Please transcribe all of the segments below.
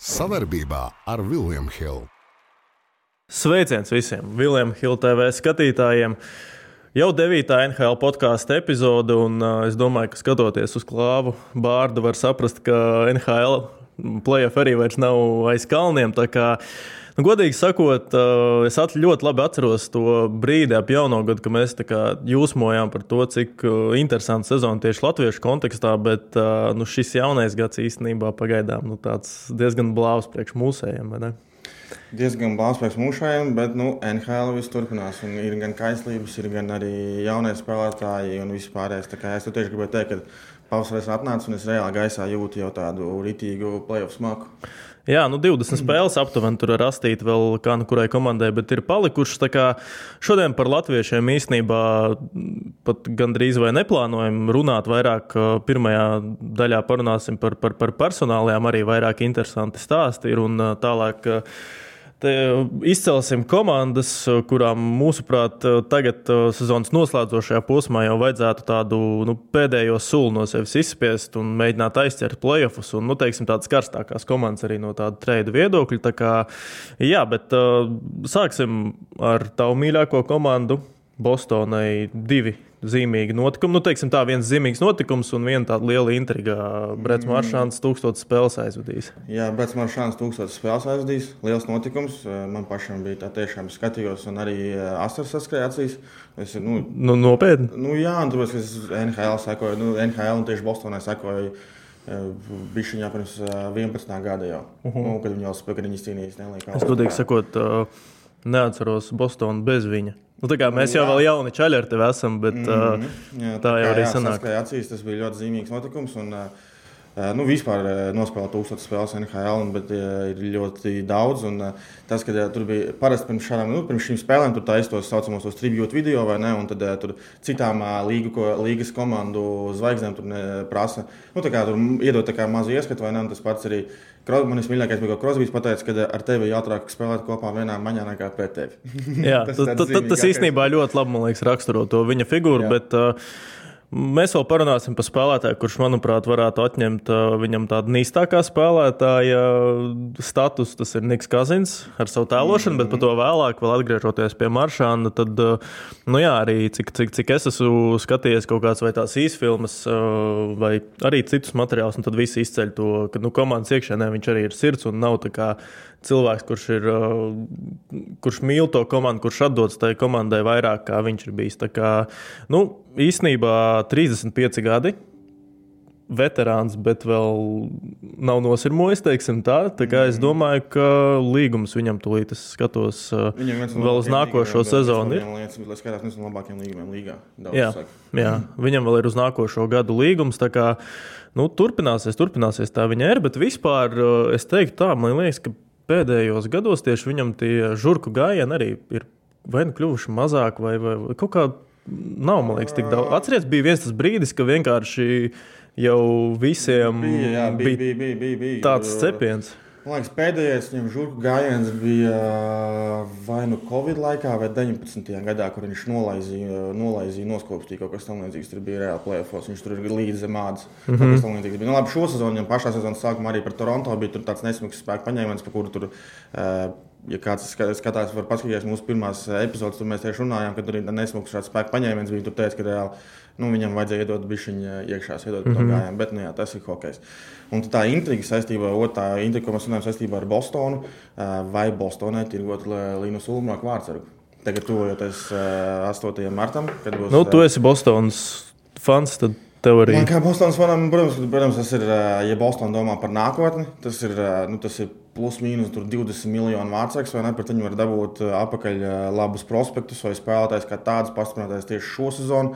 Savarbībā ar Vilniņu Hildu. Sveiciens visiem Vilniņu Hildu TV skatītājiem! Jau 9. NHL podkāstu epizode, un es domāju, ka skatoties uz klāvu bārdu, var saprast, ka NHL playoff arī vairs nav aiz kalniem. Nu, godīgi sakot, es ļoti labi atceros to brīdi ap jauno gadu, kad mēs jūsmojām par to, cik interesanta sezona tieši latviešu kontekstā, bet nu, šis jaunais gads īstenībā pagaidām nu, diezgan blāvs priekš mūsējiem. Diezgan blāvs priekš mūsējiem, bet nu, NHL viss turpinās. Ir gan kaislības, ir gan arī jaunie spēlētāji un vispārējais. Es tieši gribēju teikt, ka pavasaris atnāca un es reāli gaisā jūtu jau tādu ritīgu playoff smaku. Jā, nu 20 spēles aptuveni tur ir rastīta vēl kā nu kurai komandai, bet ir palikušas. Šodien par latviešiem īstenībā pat gandrīz vai neplānojam runāt vairāk. Pirmajā daļā parunāsim par, par, par personālajām, arī vairāk interesanti stāsti ir un tālāk. Te izcelsim komandas, kurām, mūsuprāt, tagad sezonas noslēdzošajā posmā jau vajadzētu tādu nu, pēdējo sulu no sevis izspiest un mēģināt aizķert playoffs. Un, nu, teiksim, tādas karstākās komandas arī no tāda trījuma viedokļa. Tā kā, jā, bet sāksim ar tavu mīļāko komandu, Bostonai divi zīmīgi notikumi. Nu, teiksim, tā viens zīmīgs notikums un viena tāda liela intriga. Brets mm. Maršāns tūkstotis spēles aizvadījis. Jā, Brets Maršāns tūkstotis spēles aizvadījis. Liels notikums. Man pašam bija tā tiešām skatījos un arī asars saskrēja acīs. Es, nu, nu, nopietni. Nu, jā, un tāpēc es NHL sekoju, nu, NHL un tieši Bostonai sekoju. Bija viņa pirms 11 gada jau, uh -huh. nu, kad spēlēja, kad viņi cīnījās. Es godīgi sakot, neatceros Bostonu bez viņa. Nu, mēs jau vēl jauni čaļi ar tevi esam, bet mm -hmm. uh, jā, tā, tā jau arī sanāk. Acīs, tas bija ļoti zīmīgs notikums. Un, uh, Nu, vispār nospēlēt tūkstotis spēles NHL, bet ir ļoti daudz. Un, tas, ka tur bija parasti pirms, šādām, nu, pirms šīm spēlēm, tur taisīja tos saucamos tribūtu video, vai ne? Un tad tur citām līgu, ko, līgas komandu zvaigznēm tur prasa. Nu, kā, tur iedot mazu ieskatu, vai ne? Un tas pats arī Manis mīļākais bija, ka Krosbīs pateica, ka ar tevi jāatrāk spēlēt kopā vienā maņā nekā pret tevi. Jā, tas, tas, tas, tas īstenībā ļoti labi, man liekas, raksturo to viņa figūru. Jā. Bet, uh, Mēs vēl parunāsim par spēlētāju, kurš, manuprāt, varētu atņemt viņam tādu nīstākā spēlētāja statusu. Tas ir Niks Kazins ar savu tēlošanu, mm -hmm. bet par to vēlāk, vēl atgriežoties pie Maršāna, tad, nu jā, arī cik, cik, cik es esmu skatījies kaut kādas vai tās īsfilmas, vai arī citus materiālus, un tad visi izceļ to, ka nu, komandas iekšēnē viņš arī ir sirds un nav tā kā cilvēks, kurš, ir, kurš mīl to komandu, kurš atdodas tai komandai vairāk, kā viņš ir bijis. Tā kā, nu, īsnībā 35 gadi. Veterāns, bet vēl nav nosirmojis, teiksim tā. Tā kā es domāju, ka līgums viņam tūlīt, es skatos viņam vēl uz nākošo sezonu. Lietas, lai skatās, viens no labākajiem līgumiem līgā. Jā, jā, viņam vēl ir uz nākošo gadu līgums. Kā nu, turpināsies, turpināsies tā viņa ir, bet vispār es teiktu tā, man liekas, ka pēdējos gados tieši viņam tie žurku gājieni arī ir vai nu kļuvuši mazāk, vai, vai, vai kaut kā nav, man liekas, tik daudz. Atcerieties, bija viens tas brīdis, ka vienkārši jau visiem bija, jā, bija, bija, bija, bija, bija. tāds cepiens. Man liekas, pēdējais viņam žurku gājiens bija uh, vai nu Covid laikā, vai 19. gadā, kur viņš nolaizīja, nolaizīja noskopstīja kaut kas tamlīdzīgs. Tur bija reāli plēfos, viņš tur ir līdzi zemāds. Mm -hmm. Nu, labi, šo sezonu, viņam pašā sezonas sākumā arī par Toronto bija tāds nesmags spēku paņēmiens, par kuru tur. Uh, ja kāds skatās, var paskatīties mūsu pirmās epizodes, tur mēs tieši runājām, ka tur ir nesmags šāds spēku paņēmiens. Viņi tur teica, ka reāli nu, viņam vajadzēja iedot bišķiņu iekšā, iedot mm -hmm. to gājienu. Bet, nu, jā, tas ir hokejs. Un tā intriga saistībā, otrā intriga, ko mēs runājam saistībā ar Bostonu, vai Bostonai tirgot Līnu Sulmāku vārdsargu. Tagad tuvojoties 8. martam, kad būs. Nu, tu esi Bostonas fans. Tad... Tev arī. Man kā Bostonas fanam, protams, protams, tas ir, ja Bostonā domā par nākotni, tas ir, nu, tas ir plus mīnus 20 miljonu vārdsargs, vai ne? Par viņu var dabūt atpakaļ labus prospektus vai spēlētājs kā tāds pastiprinātais tieši šo sezonu.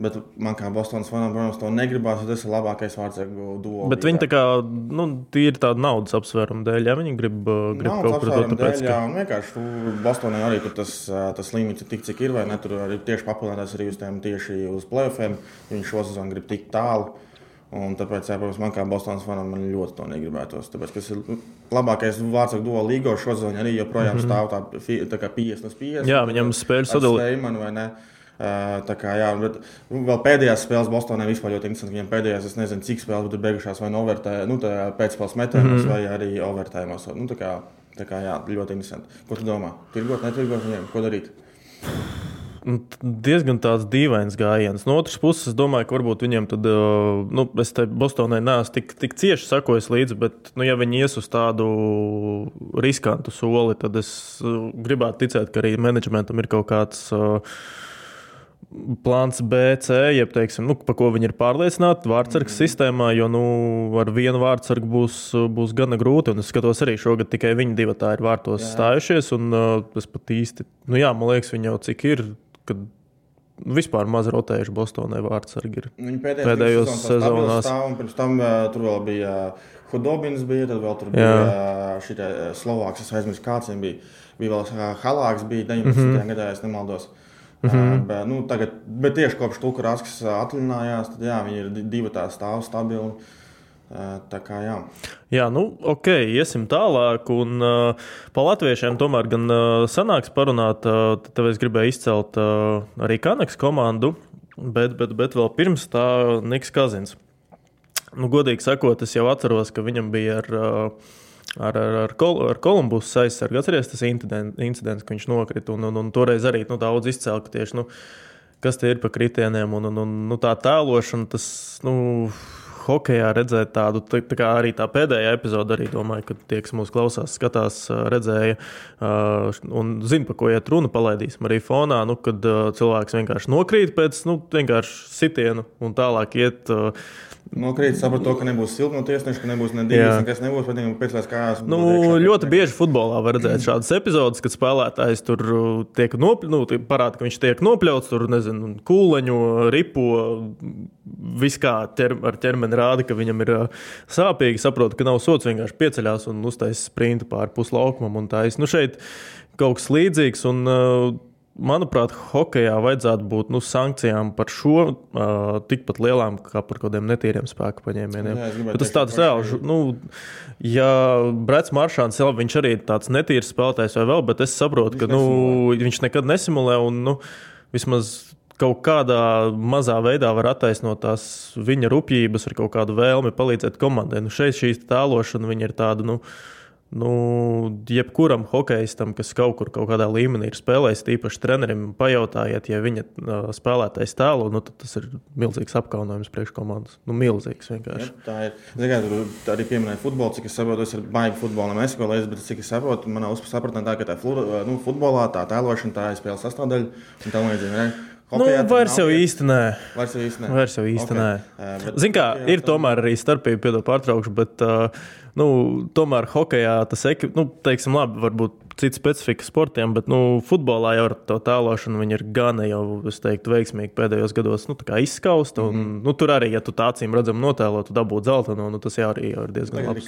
Bet man kā Bostonas fanam, protams, to negribās. Tas ir labākais vārds, ko dodu. Bet viņi tā kā nu, ir tāda naudas apsvēruma dēļ, ja viņi grib, uh, grib naudas kaut ko tādu tādu. Jā, un vienkārši Bostonai arī tas, uh, tas limits ir tik, cik ir, vai ne? Tur arī tieši papildinās arī uz tiem tieši uz playoffiem. Viņi šo sezonu grib tik tālu. Un tāpēc, jā, protams, man kā Bostonas fanam, man ļoti to negribētos. Tāpēc, tas ir labākais vārds, ko dodu līgo šodien, arī joprojām mm -hmm. stāv tā, tā kā 50 uz 50. Jā, viņam spēļu sadalījums Tā kā, jā, bet vēl pēdējās spēles Bostonā vispār ļoti interesanti. Viņam pēdējās, es nezinu, cik spēles tur beigušās, vai nu, pēcspēles metienos, mm. vai arī overtājumos. Nu, tā kā, tā kā, jā, ļoti interesanti. Ko tu domā? Tirgot, netirgot viņiem, ko darīt? Nu, diezgan tāds dīvains gājiens. No otras puses, es domāju, ka varbūt viņiem tad, nu, es te Bostonai neesmu tik, tik cieši sakojis līdzi, bet, nu, ja viņi ies uz tādu riskantu soli, tad es gribētu ticēt, ka arī menedžmentam ir kaut kāds. Plāns B, C, jeb teiksim, nu, par ko viņi ir pārliecināti vārdsargas mm. sistēmā, jo nu, ar vienu vārdsargu būs, būs gana grūti. Es skatos arī šogad tikai viņi divi tā ir vārtos jā. stājušies. Un, uh, tas pat īsti, nu jā, man liekas, viņi jau cik ir kad vispār maz rotējuši Bostonai vārdsargi. Viņi pēdējos sezonās. Stāv, pirms tam uh, tur vēl bija uh, Hudobins, bija, tad vēl tur bija uh, šī Slovāks, es aizmirsu, kāds viņam bija. Bija vēl uh, Halāks, bija 19. Mm -hmm. gadā, ja nemaldos. Mm -hmm. uh, bet, nu, tagad, bet tieši kopš Tukurāskas atvaļinājās, tad jā, viņi ir divi tā stāv stabili. Uh, Tā kā jā. Jā, nu, ok, iesim tālāk. Un uh, par latviešiem tomēr gan uh, sanāks parunāt. Uh, tev es gribēju izcelt uh, arī Kanaks komandu, bet, bet, bet vēl pirms tā Niks Kazins. Nu, godīgi sakot, es jau atceros, ka viņam bija ar. Uh, ar, ar, ar, Kol, ar Kolumbusu aizsargu. Atcerieties, tas incident, incidents, ka viņš nokrita. Un, un, un toreiz arī nu, daudz izcēla, ka tieši nu, kas tie ir pa kritieniem un, un, un nu, tā tēlošana. Tas, nu, hokeja redzēt tādu, tā, tā kā arī tā pēdējā epizode, arī domāju, ka tie, kas mūsu klausās, skatās, redzēja un zina, par ko iet runa, palaidīsim arī fonā, nu, kad cilvēks vienkārši nokrīt pēc nu, vienkārši sitienu un tālāk iet. Nokrīt, sapratu, to, ka nebūs silta no tiesneša, ka nebūs ne divas, nekas nebūs, bet viņam pēc tam kājās. Nu, ļoti bieži futbolā var redzēt šādas epizodes, kad spēlētājs tur tiek nopļauts, nu, parāda, ka viņš tiek nopļauts, tur nezinu, kūleņu, ripo, viskā ķer, ar ķermeni rāda, ka viņam ir sāpīgi, saprot, ka nav sots, vienkārši pieceļās un uztaisīs sprintu pāri puslaukumam un tā. Nu, šeit kaut kas līdzīgs. Un, uh, Manuprāt, hokeja vajadzētu būt nu, sankcijām par šo uh, tikpat lielām kā par kaut kādiem netīriem spēku paņēmieniem. Jā, tas tāds reāls, nu, ja Brits Maršāns jau viņš arī ir tāds netīrs spēlētājs vai vēl, bet es saprotu, viņš ka nu, viņš nekad nesimulē un nu, vismaz kaut kādā mazā veidā var attaisnot tās viņa rupjības ar kaut kādu vēlmi palīdzēt komandai. Nu, šeit šī tēlošana ir tāda. Nu, Nu, jebkuram hokeistam, kas kaut kur kaut kādā līmenī ir spēlējis, tīpaši trenerim, pajautājiet, ja viņa uh, spēlētais tēlo, nu, tad tas ir milzīgs apkaunojums priekškomandas. Nu, milzīgs vienkārši. Ja, tā ir. Ziniet, tur arī pieminēja futbolu, cik es saprotu, es ar baigi futbolu neskolēju, bet cik es saprotu, manā uzpratnē tā, ka tā nu, futbolā tā tēlošana tā ir spēles sastāvdaļa un tā līdzīgi. Nu, vairs jau īsti nē. Vairs jau īsti nē. Vairs jau īsti okay. nē. Uh, Ziniet, kā ir tomēr arī starpība, piedod pārtraukšu, bet uh, nu, tomēr hokeja tas ir, nu, teiksim, labi, varbūt cits specifika sportiem, bet nu, futbolā jau ar to tēlošanu viņi ir gan jau, es teiktu, veiksmīgi pēdējos gados nu, izskausta. Un, mm -hmm. nu, tur arī, ja tu tācīm redzam notēlot, tu dabū zelta, nu, tas jau arī ir diezgan labi.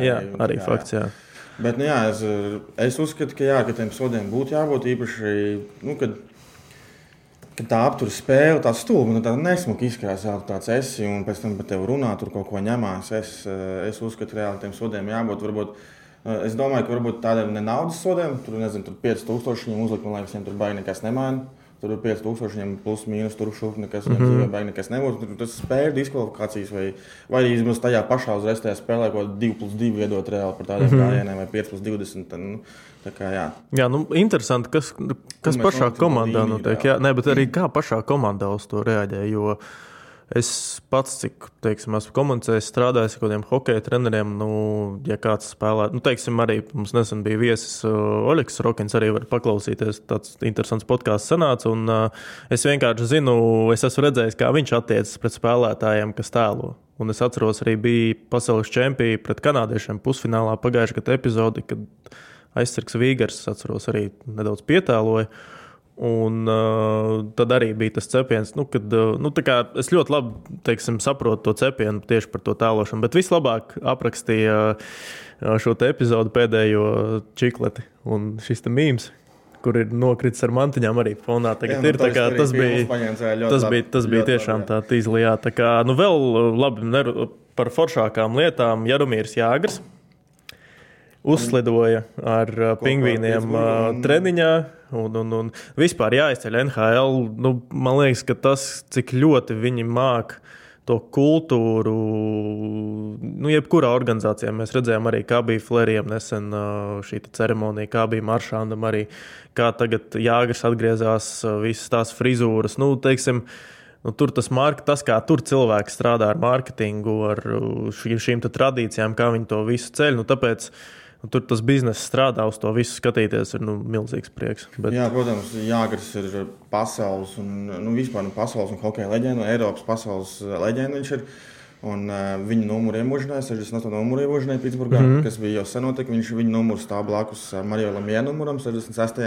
Jā, arī jā, fakts, jā. Bet, nu, jā, es, es uzskatu, ka, jā, ka tiem sodiem būtu jābūt īpaši, nu, kad Kad tā aptur spēle, tā stūra, nu, tā nesmuka izkrāsā, tāds esi, un pēc tam par tevi runā, tur kaut ko ņemās. Es, eh, es uzskatu, ka reāli tiem sodiem jābūt. Varbūt, eh, es domāju, ka varbūt tādiem ne naudas sodiem, tur nezinu, tur 5000 viņiem uzlikt, man liekas, viņiem tur baigi nekas nemaina. Tur ir 5000, viņam plus mīnus, tur šūp, nekas, mm -hmm. baigi nekas nebūs. Tur tas spēļu diskvalifikācijas vai, vai vismaz tajā pašā uzreiz tajā spēlē, ko 2 plus 2 iedot reāli par tādiem mm -hmm. gājieniem vai 5 plus 20. Tad, nu, Kā, jā, jā nu, interesanti, kas, kas pašā komandā notiek. Jā, nē, bet arī kā pašā komandā uz to reaģē. Jo es pats, cik teiksim, esmu komunicējis, strādājis ar kādiem hokeja treneriem, nu, ja kāds spēlē, nu, teiksim, arī mums nesen bija viesis uh, Oļegs Rokins, arī var paklausīties. Tāds interesants podkāsts sanāca. Un, uh, es vienkārši zinu, es esmu redzējis, kā viņš attiecas pret spēlētājiem, kas tēlo. Un es atceros, arī bija pasaules čempions pret kanādiešiem pusfinālā pagājušajā gadā epizodi, kad aizsargs Vīgars, atceros, arī nedaudz pietēloja. Un uh, tad arī bija tas cepiens, nu, kad uh, nu, es ļoti labi teiksim, saprotu to cepienu tieši par to tēlošanu. Bet vislabāk aprakstīja uh, šo epizodu pēdējo čikleti un šis mīmīms. Kur ir nokritis ar mantiņām arī fonā. Jā, nu, ir, kā, tas bija, tas bija, tas bija tiešām tā tīzlijā. Tā kā, nu vēl uh, labi, par foršākām lietām Jaromīrs Jāgars uzslidoja ar uh, pingvīniem uh, un... Un, un, un vispār jāizceļ NHL. Nu, man liekas, ka tas, cik ļoti viņi māca to kultūru, nu, jebkurā organizācijā. Mēs redzējām arī, kā bija Flerijam nesen uh, šī ceremonija, kā bija Maršānam, arī kā tagad Jāgars atgriezās, visas tās frizūras. Nu, teiksim, Nu, tur tas, marka, tas, kā tur cilvēki strādā ar mārketingu, ar šīm tradīcijām, kā viņi to visu ceļ. Nu, tāpēc uh, Un tur tas biznesa strādā uz to visu skatīties, ir nu, milzīgs prieks. Bet... Jā, protams, Jāgars ir pasaules un nu, vispār nu, pasaules un hokeja leģenda, Eiropas pasaules leģenda. Viņš ir. Un, uh, viņa numuru iemūžināja, 68 numuru iemūžināja Pitsburgā, mm -hmm. kas bija jau sen notika. Viņš viņa numuru stāv blakus Marijam Lamijam numuram, 66.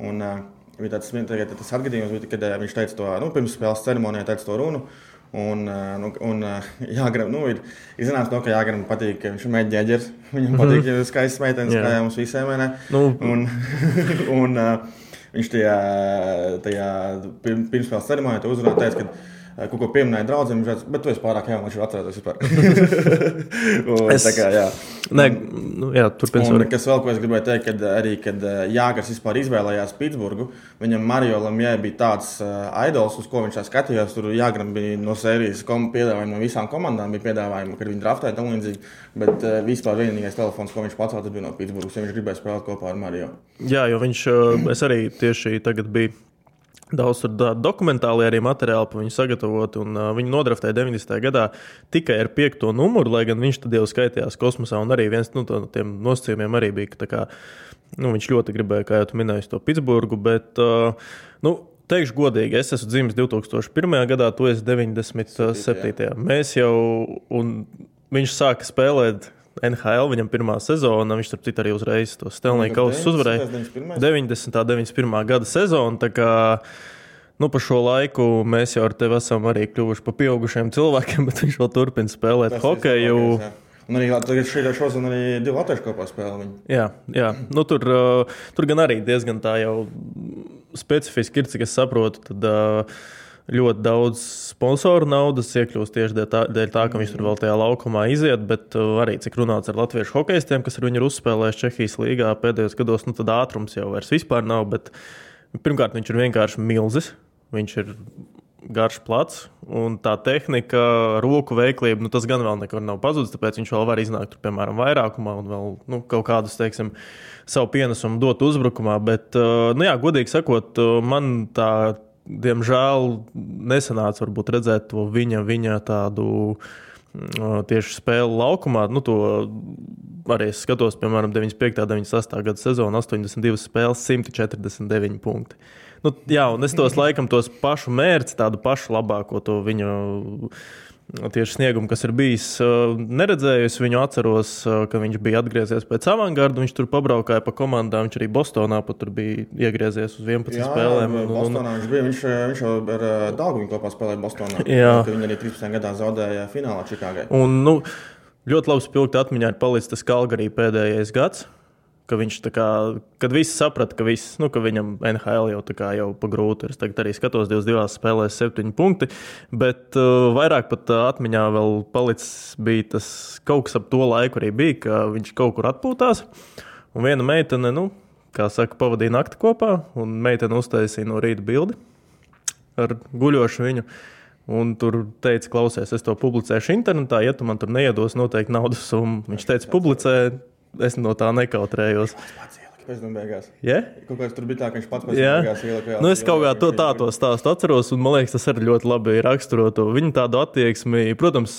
Un, uh, bija tāds, tas atgadījums, kad uh, viņš teica to nu, pirms spēles ceremonijā, teica to runu. Uh, Un, nu, un eh, jāgram, nu, ir iznāca to, ka Jāgram patīk, ka viņš ir mēģināts. Viņam mm -hmm. patīk, ja ir skaists meitenes, kā jau mums visiem. Nu. Un, un, un viņš tajā, tajā pirmspēles ceremonijā uzrunāja, teica, ka kaut ko pieminēja draugiem, bet tu esi pārāk jauns, viņš ir atcerēties vispār. un, es... kā, jā. Nē, nu, jā, turpināsim. Kas vēl, ko es gribēju teikt, kad arī, kad Jāgars vispār izvēlējās Pitsburgu, viņam Mario Lamjē bija tāds uh, idols, uz ko viņš skatījās. Tur Jāgram bija no sērijas piedāvājumi no visām komandām, bija piedāvājumi, kad viņi draftēja tam līdzīgi. Bet uh, vispār vienīgais telefons, ko viņš pacēla, bija no Pitsburgas, ja viņš gribēja spēlēt kopā ar Mario. Jā, jo viņš, uh, es arī tieši tagad biju Daudz tur dokumentāli arī materiāli par viņu sagatavot, un uh, viņu nodraftēja 90. gadā tikai ar piekto numuru, lai gan viņš tad jau skaitījās kosmosā, un arī viens nu, no tiem nosacījumiem arī bija, ka kā, nu, viņš ļoti gribēja, kā jau tu minēji, to Pitsburgu, bet, uh, nu, teikšu godīgi, es esmu dzimis 2001. gadā, tu esi 97. 7. Mēs jau, un viņš sāka spēlēt NHL, viņam pirmā sezona, viņš tur arī uzreiz to Stanley Kausu uzvarēja. 90. un 91. gada sezona. Nu, pa šo laiku mēs jau ar tevi esam arī kļuvuši par pieaugušiem cilvēkiem, bet viņš vēl turpina spēlēt Tas hokeju. Un arī tagad šī šodien arī divi latvieši kopā spēlē. Jā, jā. Nu, tur, uh, tur gan arī diezgan tā jau specifiski ir, cik es saprotu. Tad, uh, ļoti daudz sponsoru naudas iekļūst tieši dēļ tā, dēļ tā ka viņš tur vēl tajā laukumā iziet, bet uh, arī cik runāts ar latviešu hokeistiem, kas ar viņu ir uzspēlējuši Čehijas līgā pēdējos gados, nu tad ātrums jau vairs vispār nav. Bet, pirmkārt, viņš ir vienkārši milzis. Viņš ir garš plats, un tā tehnika, roku veiklība, nu, tas gan vēl nekur nav pazudis. Tāpēc viņš vēl var iznākt, tur, piemēram, vairākumā un vēl nu, kaut kādus, teiksim, savu pienesumu dot uzbrukumā. Bet, uh, nu, jā, godīgi sakot, uh, man tā diemžēl nesanāca redzēt to viņa, viņa tādu mm, tieši spēli laukumā. Nu, to arī es skatos, piemēram, 95. un 98. gada sezonu, 82 spēles, 149 punkti. Nu, jā, un es tos laikam tos pašu mērķus, tādu pašu labāko to viņu tieši sniegumu, kas ir bijis. Neredzējusi viņu, atceros, ka viņš bija atgriezies pēc avangarda. Viņš tur pabraukāja pa komandām. Viņš arī Bostonā pat bija iegriezies uz 11 jā, spēlēm. Un, un. Viņš, bija, viņš, viņš jau ar Dāngu kopā spēlēja Bostonā. Jā, viņi arī 13. gadā zaudēja finālā Čikāgai. Un, nu, ļoti labi spilgti atmiņā ir palicis tas Kalgarī pēdējais gads ka viņš kā, kad viss saprata, ka, viss, nu, ka viņam NHL jau, jau pa grūti ir. Es tagad arī skatos, 22 spēlēs, 7 punkti. Bet uh, vairāk pat uh, atmiņā vēl palicis bija tas kaut kas ap to laiku arī bija, ka viņš kaut kur atpūtās. Un viena meitene, nu, kā saka, pavadīja nakti kopā, un meitene uztaisīja no rīta bildi ar guļošu viņu. Un tur teica, klausies, es to publicēšu internetā, ja tu man tur neiedos noteikti naudas summu. Viņš teica, publicē, es no tā nekautrējos. Pēc tam beigās. Yeah? Kāds tur bija tā, ka viņš pats pēc tam beigās ielika. Nu, es kaut kā to, tā to stāstu atceros, un man liekas, tas arī ļoti labi raksturo to viņa tādu attieksmi. Protams,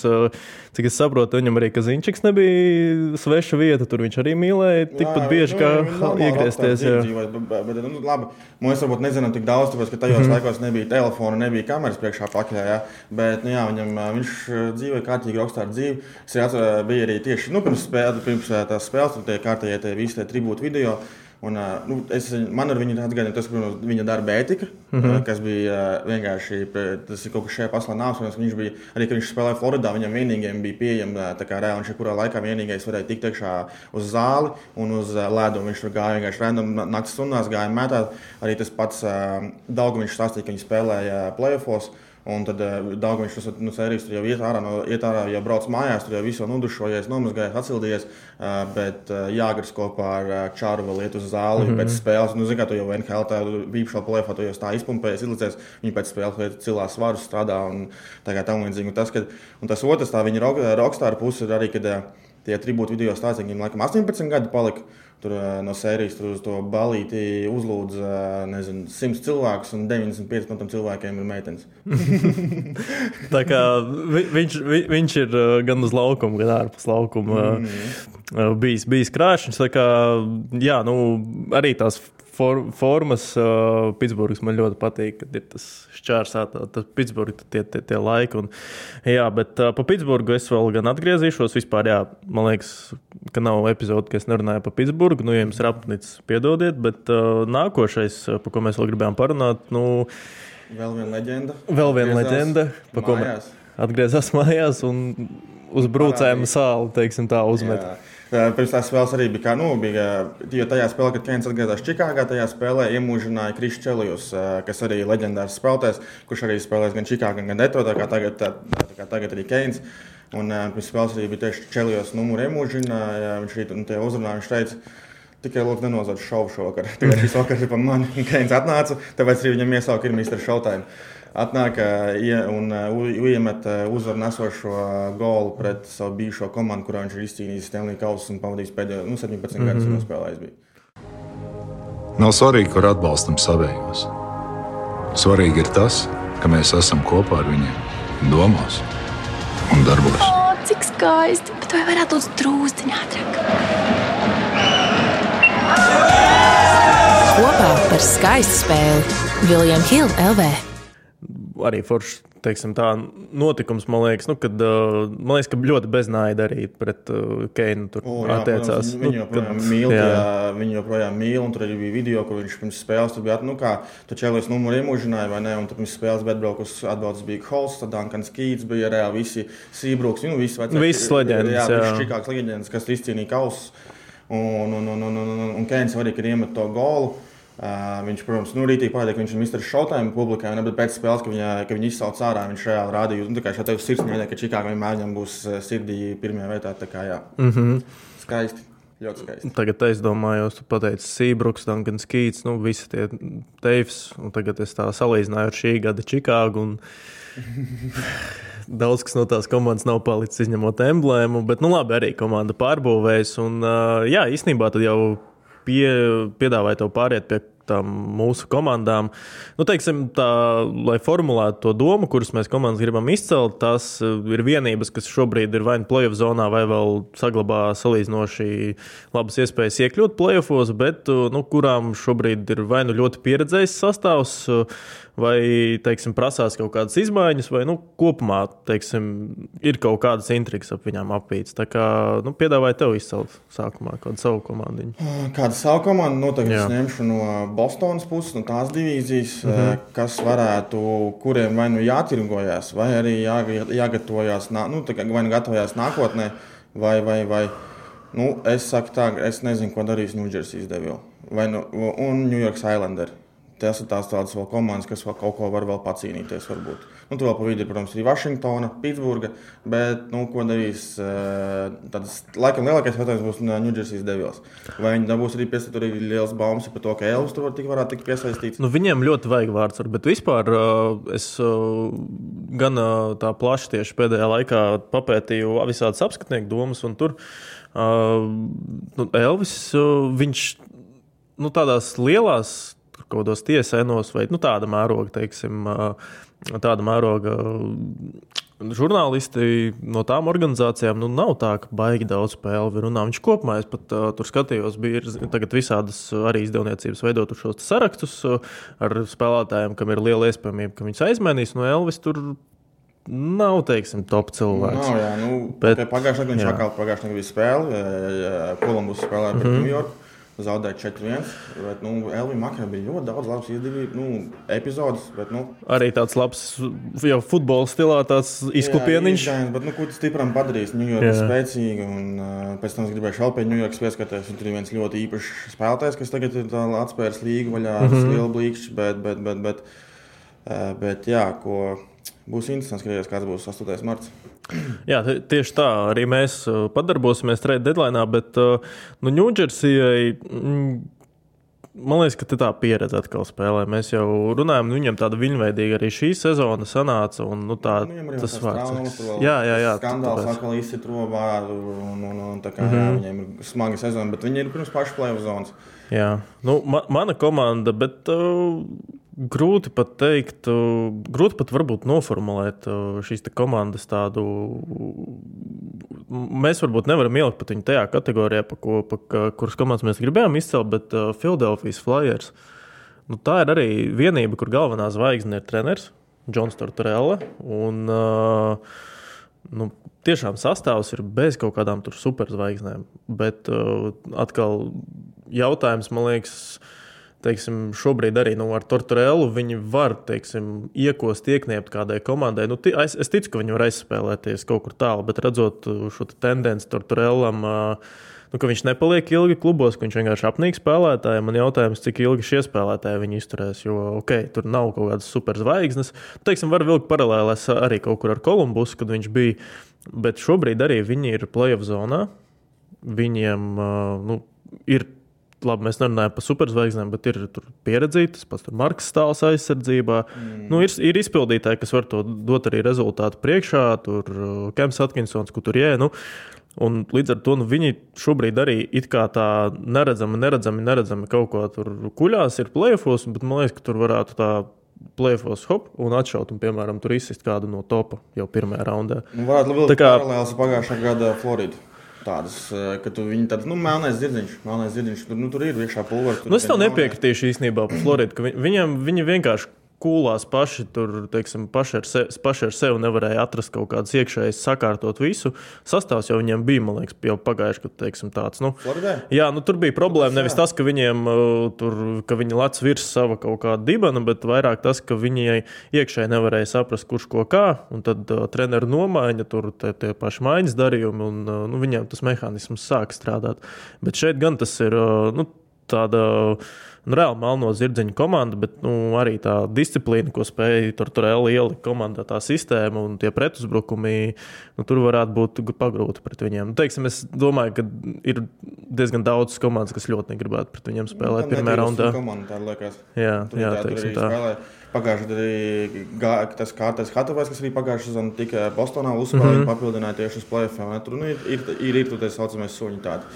cik es saprotu, viņam arī Kazīņčiks nebija sveša vieta, tur viņš arī mīlēja tikpat bieži kā nu, iegriezties. Bet, nu, labi, mēs varbūt nezinām tik daudz, tāpēc, ka tajos mm -hmm. laikos nebija telefona, nebija kameras priekšā pakaļ. Ja? Bet, nu, jā, viņam, viņš dzīvoja kārtīgi augstāku dzīvi. Es arī biju arī tieši nu, pirms, spēle, pirms tās spēles, tur tie kārtējie tie visi tie tribūtu video. Un, nu, es, man ar viņu atgādināju, tas bija viņa darba ētika, mm -hmm. kas bija vienkārši tas kaut kas šajā pasaulē nāks. Viņš bija arī, kad viņš spēlēja Floridā, viņam vienīgajam bija pieejama kā reāli. Jebkurā laikā vienīgais varēja tikt iekšā uz zāli un uz ledu. Viņš tur gāja vienkārši random naktas stundās, gāja mētā. Arī tas pats Daugu viņš stāstīja, ka viņi spēlēja playoffs. Un tad uh, Dārgājs no nu, sērijas tur jau iet ārā, no, iet ārā jau brauc mājās, tur jau visu nodušojies, nomazgājies, atsildies. Uh, bet uh, jāgars kopā ar Čāru vēl iet uz zāli mm -hmm. pēc spēles. Nu, zini, kā tu jau NHL tādā īpašā plēfā, tu jau tā izpumpējies, izlicies. Viņi pēc spēles cilās svarus strādā un tā kā tam līdzīgi. Un tas, kad, un tas otrs, tā viņa rokstāra puse ir arī, kad tie tribūti video stāstā, viņiem laikam 18 gadi palika. Tur no sērijas tur uz to balīti uzlūdz nezinu, 100 cilvēkus, un 95 no cilvēkiem ir meitenes. Tā kā vi, viņš, vi, viņš ir gan uz laukuma, gan ārpus laukuma mm bijis, bijis krāšņs. Kā, jā, nu, arī tās for, formas uh, Pitsburgas man ļoti patīk, kad ir tas šķērsēta, tas Pitsburgas tie, tie, tie laiki. Un, jā, bet uh, pa Pitsburgu es vēl gan atgriezīšos. Vispār, jā, man liekas, ka nav epizode, ka es nerunāju par Pitsburgu. Nu, ja jums ir apnicis, piedodiet, bet uh, nākošais, par ko mēs vēl gribējām parunāt, nu, vēl viena leģenda. Vēl viena leģenda, par ko mēs atgriezās mājās un uz brūcēm sāli, teiksim tā, uzmet. Jā. Pirms tās spēles arī bija, kā, nu, bija, jo tajā spēlē, kad Keins atgriezās Čikāgā, tajā spēlē iemūžināja Krišs Čelijus, kas arī ir leģendārs spēlētājs, kurš arī spēlēs gan Čikāgā, gan Detroitā, kā tagad, tā, tā, kā tagad arī Keins. Un pirms spēles arī bija tieši Čelijus numuru iemūžināja, viņš arī nu, uzrunāja, viņš teica, Tikai lūdzu, nenozagt šovu šovakar. Tikai šis vakars ir par mani. Keins atnāca, tāpēc arī viņam iesauka ir Mr. Showtime atnāk un iemet uzvaru nesošo golu pret savu bijušo komandu, kurā viņš ir izcīnījis Stanley Kausu un pavadījis pēdējo nu, 17 mm -hmm. gadus nospēlējis. Bija. Nav svarīgi, kur atbalstam savējos. Svarīgi ir tas, ka mēs esam kopā ar viņiem, domās un darbos. O, cik skaisti! Bet vai varētu būt drūztiņā ātrāk? Kopā par skaistu spēli Viljams Hilde LV arī foršs teiksim, tā, notikums, man liekas, nu, kad, uh, man liekas, ka ļoti beznaida arī pret uh, Keinu tur o, jā, attiecās. Protams, viņu joprojām nu, mīl, jā. Viņu joprojām mīl, un tur arī bija video, kur viņš pirms spēles tur bija, nu kā, tu čēlies numuru iemūžināja, vai ne, un tad pirms spēles bet braukus atbalsts bija Holsts, tad Dankans Kīts bija reāli visi Sībruks, nu, visi vecāki. Visas leģendas, jā. Jā, Čikāks leģendas, kas izcīnīja kausus, un, un, un, un, un, un, un Keins arī, kad iemet to golu. Uh, viņš, protams, nu, rītīgi parādīja, ka viņš ir Mr. Showtime publikai, ne, bet pēc spēles, ka viņa, ka viņa izsauc ārā, viņš reāli rādīja, nu, tā kā šeit tev sirdsniedē, ka Čikāga vienmēr viņam būs sirdī pirmajā vietā. Tā kā, jā. Mm -hmm. Skaisti. Ļoti skaisti. Tagad es domāju, jūs pateicāt, Sībruks, Dunkans Kīts, nu, visi tie teivs, tagad es tā salīdzināju ar šī gada Čikāgu. Un... Daudz kas no tās komandas nav palicis izņemot emblēmu, bet, nu, labi, arī komanda pārbūvējas. Un, uh, jā, īstenībā tad jau pie, piedāvāja tev pāriet pie tām mūsu komandām. Nu, teiksim, tā, lai formulētu to domu, kuras mēs komandas gribam izcelt, tās uh, ir vienības, kas šobrīd ir vai nu playoff zonā, vai vēl saglabā salīdzinoši labas iespējas iekļūt playoffos, bet uh, nu, kurām šobrīd ir vai nu ļoti pieredzējis sastāvs uh, vai teiksim, prasās kaut kādas izmaiņas, vai nu, kopumā teiksim, ir kaut kādas intrigas ap viņām apīts. Tā kā nu, piedāvāju tev izcelt sākumā kādu savu komandu. Kādu savu komandu noteikti es ņemšu no Bostonas puses, no tās divīzijas, mm -hmm. kas varētu, kuriem vai nu jātirgojas, vai arī jā, jāgatavojas, nu, vai nu gatavojas nākotnē, vai, vai, vai nu, es saku tā, es nezinu, ko darīs New Jersey Devil vai nu, un New York Islander. Tas ir tās tādas vēl komandas, kas vēl kaut ko var vēl pacīnīties. Varbūt. Nu, tur vēl pa vidu ir, protams, arī Vašingtona, Pitsburga. Bet, nu, ko darīs? Eh, Tāds laikam lielākais jautājums būs Ņūdžersijas Devils. Vai viņi dabūs arī piesaistīt arī liels baumas par to, ka Elvis tur var tik varētu tikt piesaistīts? Nu, viņiem ļoti vajag vārds, bet vispār eh, es eh, gan tā plaši tieši pēdējā laikā papētīju visādas apskatnieku domas, un tur uh, nu, Elvis, uh, viņš nu, tādās lielās kaut kādos tiesainos vai nu, tāda mēroga, teiksim, tāda mēroga. Žurnālisti no tām organizācijām nu, nav tā, ka baigi daudz spēļu runā. Viņš kopumā, es pat uh, tur skatījos, bija tagad visādas arī izdevniecības veidot šos sarakstus uh, ar spēlētājiem, kam ir liela iespējamība, ka viņus aizmainīs no Elvis. Tur nav, teiksim, top cilvēks. Nav, jā, nu, bet pagājušajā gadā viņš atkal pagājušajā gadā bija spēle. Kolumbus spēlēja pret mm -hmm. New York zaudēt 4-1. Bet, nu, Elvija Makara bija ļoti daudz labas izdevības, nu, epizodes. Bet, nu, Arī tāds labs, jau futbola stilā, tāds izkupieniņš. Jā, bet, nu, ko tas stipram padarīs? Ņujorka ir spēcīga, un uh, pēc tam es gribēju pie Ņujorkas pieskaties. Tur ir viens ļoti īpašs spēlētājs, kas tagad ir atspērs līgu vaļā, mm -hmm. liela blīkšķi, bet, bet, bet, bet, uh, bet, jā, ko Būs interesanti skatīties, kāds būs 8. marts. Jā, tieši tā. Arī mēs padarbosimies trade deadline, bet nu, Ņūdžersijai. Mm, man liekas, ka tā pieredze atkal spēlē. Mēs jau runājam, nu, viņam tāda viņveidīga arī šī sezona sanāca. Un, nu, tā, nu, tas vārds. Jā, jā, jā. Skandāls atkal izsit robā. Un, un, un, kā mm -hmm. jā, viņiem ir smaga sezona, bet viņi ir pirms pašu play-off zonas. Jā, nu, ma mana komanda, bet uh, grūti pat teikt, grūti pat varbūt noformulēt uh, šīs komandas tādu. Mēs varbūt nevaram ielikt pat viņu tajā kategorijā, pa ko, pa, kuras komandas mēs gribējām izcelt, bet uh, Philadelphia Flyers. Nu, tā ir arī vienība, kur galvenā zvaigzne ir treneris Džons Tortorella. Un, uh, nu, tiešām sastāvs ir bez kaut kādām superzvaigznēm. Bet atkal jautājums, man liekas, teiksim, šobrīd arī nu, ar Tortorellu viņi var teiksim, iekost, iekniept kādai komandai. Nu, es, es ticu, ka viņi var aizspēlēties kaut kur tālu, bet redzot uh, šo tendenci Tortorellam. Uh, nu, viņš nepaliek ilgi klubos, viņš vienkārši apnīk spēlētājiem. Man jautājums, cik ilgi šie spēlētāji viņu izturēs. Jo, ok, tur nav kaut kādas superzvaigznes. Teiksim, var vilkt paralēlēs arī kaut kur ar Kolumbusu, kad viņš bija. Bet šobrīd arī viņi ir playoff zonā. Viņiem uh, nu, ir labi, mēs nerunājam par superzvaigznēm, bet ir pieredzītas, pats Marks Stāls aizsardzībā. Mm. Nu, ir, ir izpildītāji, kas var to dot arī rezultātu priekšā, tur uh, Kems Atkinsons, kur tur jē. Nu, Un līdz ar to nu, viņi šobrīd arī it kā tā neredzami, neredzami, neredzami kaut ko tur kuļās, ir plēfos, bet man liekas, ka tur varētu tā plēfos hop un atšaut, un, piemēram, tur izsist kādu no topa jau pirmajā raundā. Nu, varētu būt paralēls pagājušā gada Floridā tādas, eh, ka tu viņi tādas, nu, melnais zirdziņš, melnais zirdziņš, tur, nu, tur ir iekšā pulvers. Nu, es tev nepiekritīšu īstenībā par Floridu, ka viņiem, viņi vienkārši kūlās paši tur, teiksim, paši ar, sevi, paši ar sevi nevarēja atrast kaut kādas iekšējas, sakārtot visu. Sastāvs jau viņiem bija, man liekas, jau pagājuši gadu, teiksim, tāds. Nu, Floridē? jā, nu, tur bija problēma nevis tas, ka viņiem uh, tur, ka viņi lec virs sava kaut kāda dibana, bet vairāk tas, ka viņi iekšēji nevarēja saprast, kurš ko kā, un tad uh, treneru nomaiņa, tur tie, tie paši maiņas darījumi, un uh, nu, viņiem tas mehānisms sāk strādāt. Bet šeit gan tas ir, uh, nu, tāda nu, reāli melno zirdziņu komanda, bet nu, arī tā disciplīna, ko spēja tur, tur ielikt komandā, tā sistēma un tie pretuzbrukumi, nu, tur varētu būt pagrūti pret viņiem. Nu, teiksim, es domāju, ka ir diezgan daudz komandas, kas ļoti negribētu pret viņiem spēlēt nu, pirmajā raundā. Komanda, jā, tur jā, tā, teiksim, tā. Spēlē. Pagājušajā gadā arī tas kārtas Hatovais, kas arī pagājušajā sezonā tika Bostonā uzspēlēts, mm -hmm. papildināja tieši uz plēsoņiem. Tur nu, ir, ir, ir, ir, tā saucamais suņi tādi.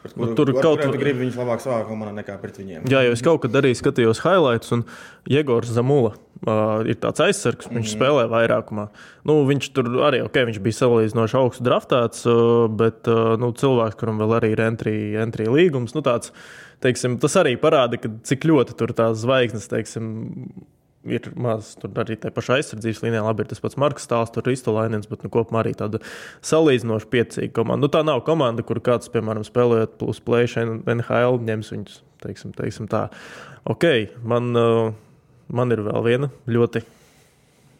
Kur, tur kaut kur gribi viņus labāk savā komandā nekā pret viņiem. Jā, jau es kaut kad arī skatījos highlights, un Jēgors Zamula uh, ir tāds aizsargs, viņš mm -hmm. spēlē vairākumā. Nu, viņš tur arī okay, viņš bija salīdzinoši augsts draftēts, uh, bet uh, nu, cilvēks, kuram vēl arī ir entry, entry līgums, nu, tāds, teiksim, tas arī parāda, cik ļoti tur tās zvaigznes teiksim, ir maz, tur arī tā pašā aizsardzības līnijā. Labi, ir tas pats Marks Stāsts, tur ir Istolainens, bet nu, kopumā arī tāda salīdzinoši piecīga komanda. Nu, tā nav komanda, kur kāds, piemēram, spēlējot plus plēšanu NHL, ņems viņus, teiksim, teiksim tā. Ok, man, uh, man ir vēl viena ļoti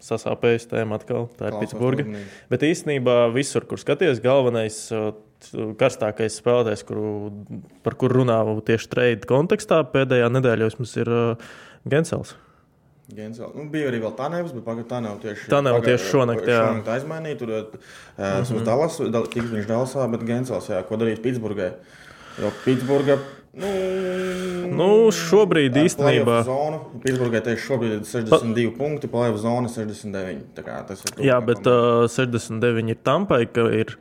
sasāpējusi tēma atkal. Tā ir Pitsburga. Bet īstenībā visur, kur skaties, galvenais. Uh, karstākais spēlētājs, kuru, par kuru runā tieši trade kontekstā pēdējā nedēļā, mums ir uh, Gensels. Gensel. Nu, bija arī vēl tā nevis, bet pagaidām tā nav tieši. Tā nav tieši šonakt, jā. Šonakt aizmainīja, tur uh, mm -hmm. Dallas, dal, tik viņš Dallasā, bet Gensels, jā, ko darīs Pitsburgai. Jo Pitsburga. Nu, nu, šobrīd īstenībā. Pitsburgai tieši šobrīd ir 62 pa... punkti, plēva zona 69. Tas ir jā, bet uh, 69 ir Tampai, ka ir,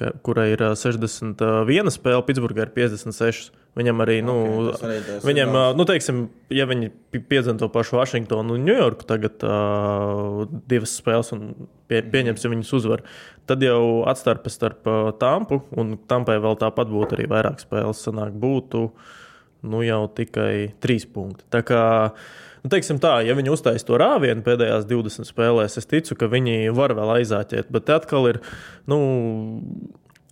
ka, kurai ir uh, 61 spēle, Pitsburgai ir 56. Viņam arī, nu, okay, arī viņam, nu, teiksim, ja viņi piedzem to pašu Vašingtonu un Ņujorku, tagad uh, divas spēles un pie, mhm. pieņemsim viņus uzvaru, tad jau atstarpe starp uh, Tampu un Tampai vēl tāpat būtu arī vairāk spēles. Sanāk, būtu nu, jau tikai trīs punkti. Tā kā, nu, teiksim tā, ja viņi uztais to rāvienu pēdējās 20 spēlēs, es ticu, ka viņi var vēl aizāķēt, bet atkal ir, nu,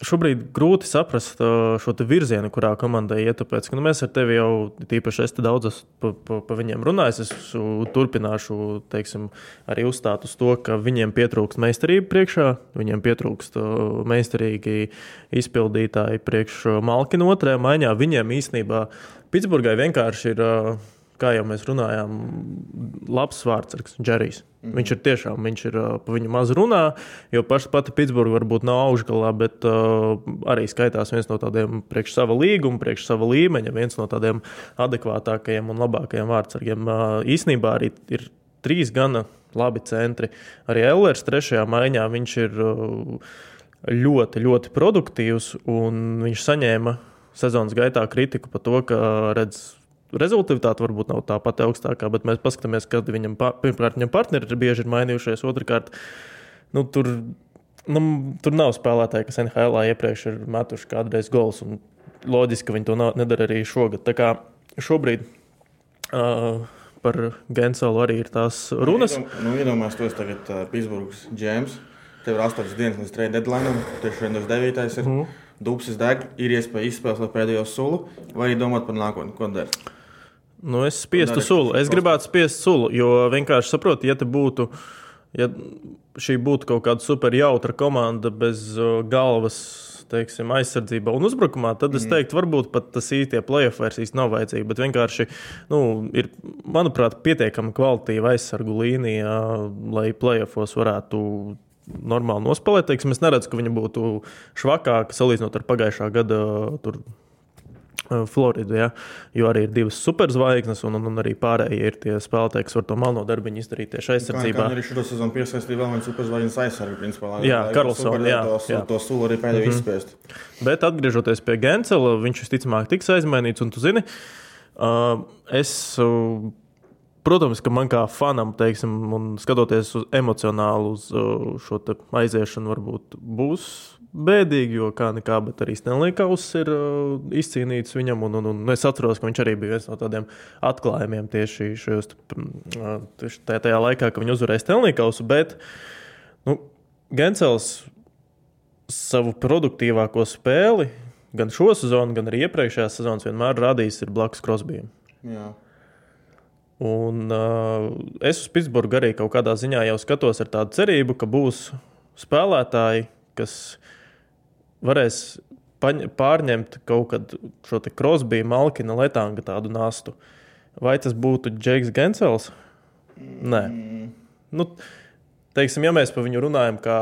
Šobrīd grūti saprast šo virzienu, kurā komandai iet. Tāpēc, ka, nu, mēs ar tevi jau tīpaši es daudz pa, pa, pa viņiem runāju. Es turpināšu teiksim, arī uzstāt uz to, ka viņiem pietrūkst meistarība priekšā, viņiem pietrūkst meistarīgi izpildītāji priekš Malkina otrajā maiņā. Viņiem īstenībā Pitsburgai vienkārši ir kā jau mēs runājām, labs vārdsargs, Džerijs. Mm -hmm. Viņš ir tiešām, viņš ir pa viņu maz runā, jo paša pati Pitsburgā varbūt nav augšgalā, bet uh, arī skaitās viens no tādiem priekš sava līguma, priekš sava līmeņa, viens no tādiem adekvātākajiem un labākajiem vārdsargiem. Uh, īsnībā arī ir trīs gana labi centri. Arī Ellers trešajā maiņā viņš ir uh, ļoti, ļoti produktīvs un viņš saņēma sezonas gaitā kritiku par to, ka redz rezultāti varbūt nav tā pati augstākā, bet mēs paskatāmies, kad viņam pirmkārt viņam partneri ir bieži ir mainījušies, otrkārt, nu, tur, nu, tur nav spēlētāji, kas NHL iepriekš ir metuši kādreiz gols. Loģiski, ka viņi to nedara arī šogad. Tā kā šobrīd uh, par Genselu arī ir tās runas. Nu, iedomājieties, nu, to tagad uh, Pitsburgas ģēmas. Tev ir 8 dienas līdz trade deadline, tieši 9. ir. Mm. Dubsis deg, ir iespēja izspēlēt pēdējo sulu, vai arī domāt par nākotni, ko darīt. Nu, es spiestu sulu. Es gribētu spiest sulu, jo vienkārši saprotu, ja te būtu. Ja šī būtu kaut kāda super jautra komanda bez galvas, teiksim, aizsardzībā un uzbrukumā, tad es mhm. teiktu, varbūt pat tas īstie playoff versijas nav vajadzīgi. Bet vienkārši nu, ir, manuprāt, pietiekami kvalitīva aizsargu līnija, lai playoffos varētu normāli nospēlēt. Teiksim, es neredzu, ka viņa būtu švakāka salīdzinot ar pagājušā gada. Tur, Floridu, ja, jo arī ir divas superzvaigznes, un, un, un arī pārējie ir tie spēlētāji, kas var to melno darbiņu izdarīt tieši aizsardzībā. Kā, kā arī šo sezonu piesaistīja vēl viens superzvaigznes aizsargs, principā. Jā, Karlsons. Jā, to, jā. to sulu arī pēdējo mm -hmm. izspiest. Bet atgriežoties pie Gensela, viņš visticamāk tiks aizmainīts, un tu zini, uh, es. Uh, Protams, ka man kā fanam, teiksim, un skatoties uz emocionālu uz šo aiziešanu, varbūt būs bēdīgi, jo kā nekā, bet arī Stenlīkaus ir uh, izcīnīts viņam. Un, un, un es atceros, ka viņš arī bija viens no tādiem atklājumiem tieši šajos, uh, tieši tajā laikā, kad viņi uzvarēja Stenlīkausu. Bet nu, Gensels savu produktīvāko spēli gan šo sezonu, gan arī iepriekšējās sezonas vienmēr radījis blakus Krosbijam. Un, uh, es uz Pitsburgu arī kaut kādā ziņā jau skatos ar tādu cerību, ka būs spēlētāji, kas varēs pārņemt kaut kādu šo krosbiju, malkina, letānga tādu nastu. Vai tas būtu Džeks Gensels? Nē. Nu, teiksim, ja mēs par viņu runājam kā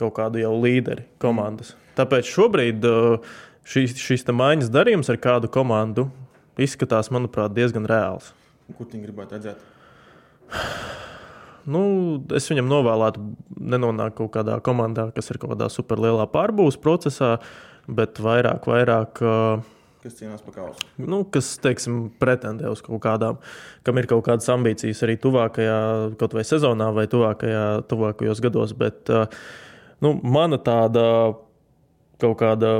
kaut kādu jau līderi komandas. Tāpēc šobrīd uh, šīs, šīs maiņas darījums ar kādu komandu izskatās, manuprāt, diezgan reāls. Kur viņi gribētu redzēt? Nu, es viņam novēlētu nenonākt kaut kādā komandā, kas ir kaut kādā superlielā pārbūves procesā, bet vairāk, vairāk. Kas cīnās par kausu? Nu, kas, teiksim, pretendē uz kaut kādām, kam ir kaut kādas ambīcijas arī tuvākajā, kaut vai sezonā, vai tuvākajā, tuvākajos gados. Bet nu, mana tāda kaut kāda,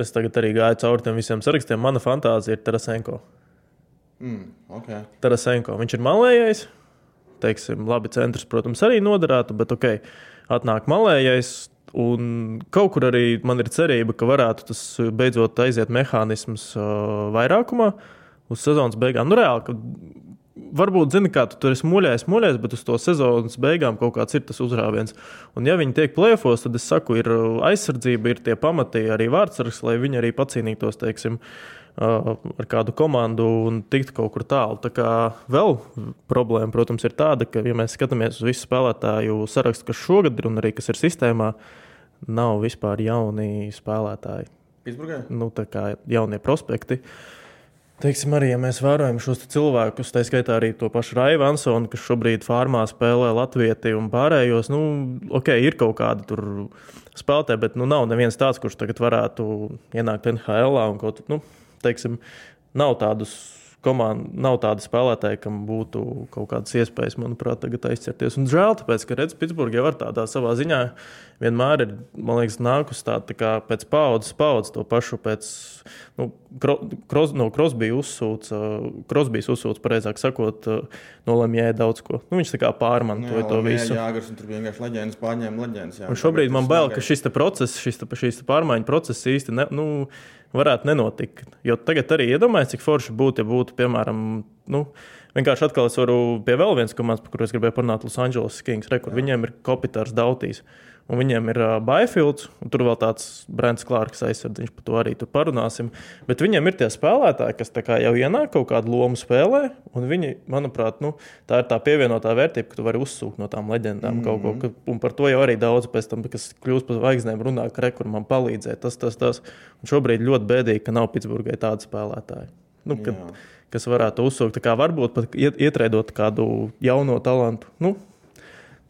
es tagad arī gāju cauri tiem visiem sarakstiem, mana fantāzija ir Tarasenko. Mm, okay. Tarasenko. Viņš ir malējais, teiksim, labi, centrs, protams, arī noderētu, bet ok, atnāk malējais. Un kaut kur arī man ir cerība, ka varētu tas beidzot aiziet mehānisms uh, vairākumā uz sezonas beigām. Nu, reāli, varbūt, zini, kā tu tur esi muļājis, muļājis, bet uz to sezonas beigām kaut kāds ir tas uzrāviens. Un, ja viņi tiek plēfos, tad es saku, ir aizsardzība, ir tie pamati arī vārdsargs, lai viņi arī pacīnītos, teiksim, uh, ar kādu komandu un tikt kaut kur tālu. Tā kā vēl problēma, protams, ir tāda, ka, ja mēs skatāmies uz visu spēlētāju sarakstu, kas šogad ir un arī kas ir sistēmā, nav vispār jauni spēlētāji. Pitsburgā? Nu, tā kā jaunie prospekti. Teiksim, arī, ja mēs vērojam šos cilvēkus, tā skaitā arī to pašu Raivu Ansonu, kas šobrīd formā spēlē Latviju un pārējos, nu, ok, ir kaut kādi tur spēlētāji, bet nu, nav neviens tāds, kurš tagad varētu ienākt NHL un kaut kā. Nu, teiksim, nav tādus komandu, nav tāda spēlētāja, kam būtu kaut kādas iespējas, manuprāt, tagad aizķerties. Un žēl, tāpēc, ka redz, Pitsburgā jau ar tādā savā ziņā vienmēr ir, man liekas, nākus tā, tā kā pēc paudzes, paudzes to pašu pēc, nu, kros, no Krosbija uzsūca, Krosbijas uzsūca, pareizāk sakot, nolemjēja daudz ko. Nu, viņš tā kā pārmantoja jā, to visu. Jā, Jāgars, un tur vienkārši leģendas pārņēma leģendas. Jā, un šobrīd man bail, ka šis process, šis, šīs pārmaiņu process īsti, ne, nu, varētu nenotikt. Jo tagad arī iedomājieties, cik forši būtu, ja būtu, piemēram, nu, vienkārši atkal es varu pie vēl vienas komandas, par kuru es gribēju parunāt, Los Angeles Kings, re, viņiem ir kopitārs Dautīs. Un viņiem ir uh, Baifields, un tur vēl tāds Brents Klārks aizsardzības, par to arī tur parunāsim. Bet viņiem ir tie spēlētāji, kas jau ienāk kaut kādu lomu spēlē, un viņi, manuprāt, nu, tā ir tā pievienotā vērtība, ka tu vari uzsūkt no tām leģendām mm kaut ko. Ka, un par to jau arī daudz pēc tam, kas kļūst par zvaigznēm, runā, ka rekur man palīdzēja tas, tas, tas. Un šobrīd ļoti bēdīgi, ka nav Pitsburgai tāda spēlētāja. Nu, kad, kas varētu uzsūkt, varbūt pat ietrēdot kādu jauno talantu. Nu,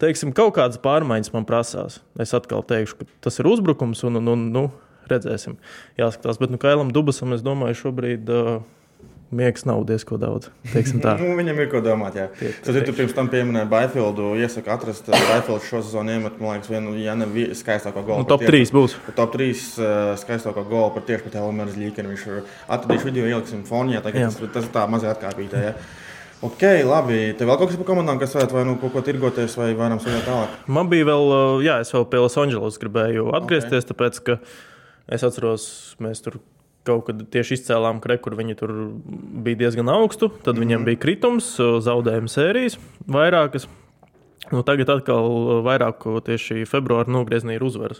teiksim, kaut kādas pārmaiņas man prasās. Es atkal teikšu, ka tas ir uzbrukums, un, un, un nu, redzēsim, jāskatās. Bet nu, Kailam Dubasam, es domāju, šobrīd. Uh, Miegs nav diezko daudz. nu, viņam ir ko domāt. Tad, ja tu pirms tam pieminēji Baifieldu, iesaku atrast Baifieldu šo sezonu, iemet, man liekas, vienu, ja ne skaistāko golu. Nu, top 3 būs. Top 3 uh, skaistāko golu par tieši pat Elmēras Līkenu. Viņš ir atradīšu video, ieliksim fonijā. Tagad tas, tas tā mazliet atkāpītē. Ja? Ok, labi. Tev vēl kaut kas par komandām, kas varētu vai nu kaut ko tirgoties, vai varam sūtīt tālāk? Man bija vēl, jā, es vēl pie Losandželos gribēju atgriezties, okay. tāpēc, ka es atceros, mēs tur kaut kad tieši izcēlām kreku, kur viņi tur bija diezgan augstu. Tad mm -hmm. viņiem bija kritums, zaudējuma sērijas vairākas. Nu, tagad atkal vairāk tieši februāra nogriezienī ir uzvaras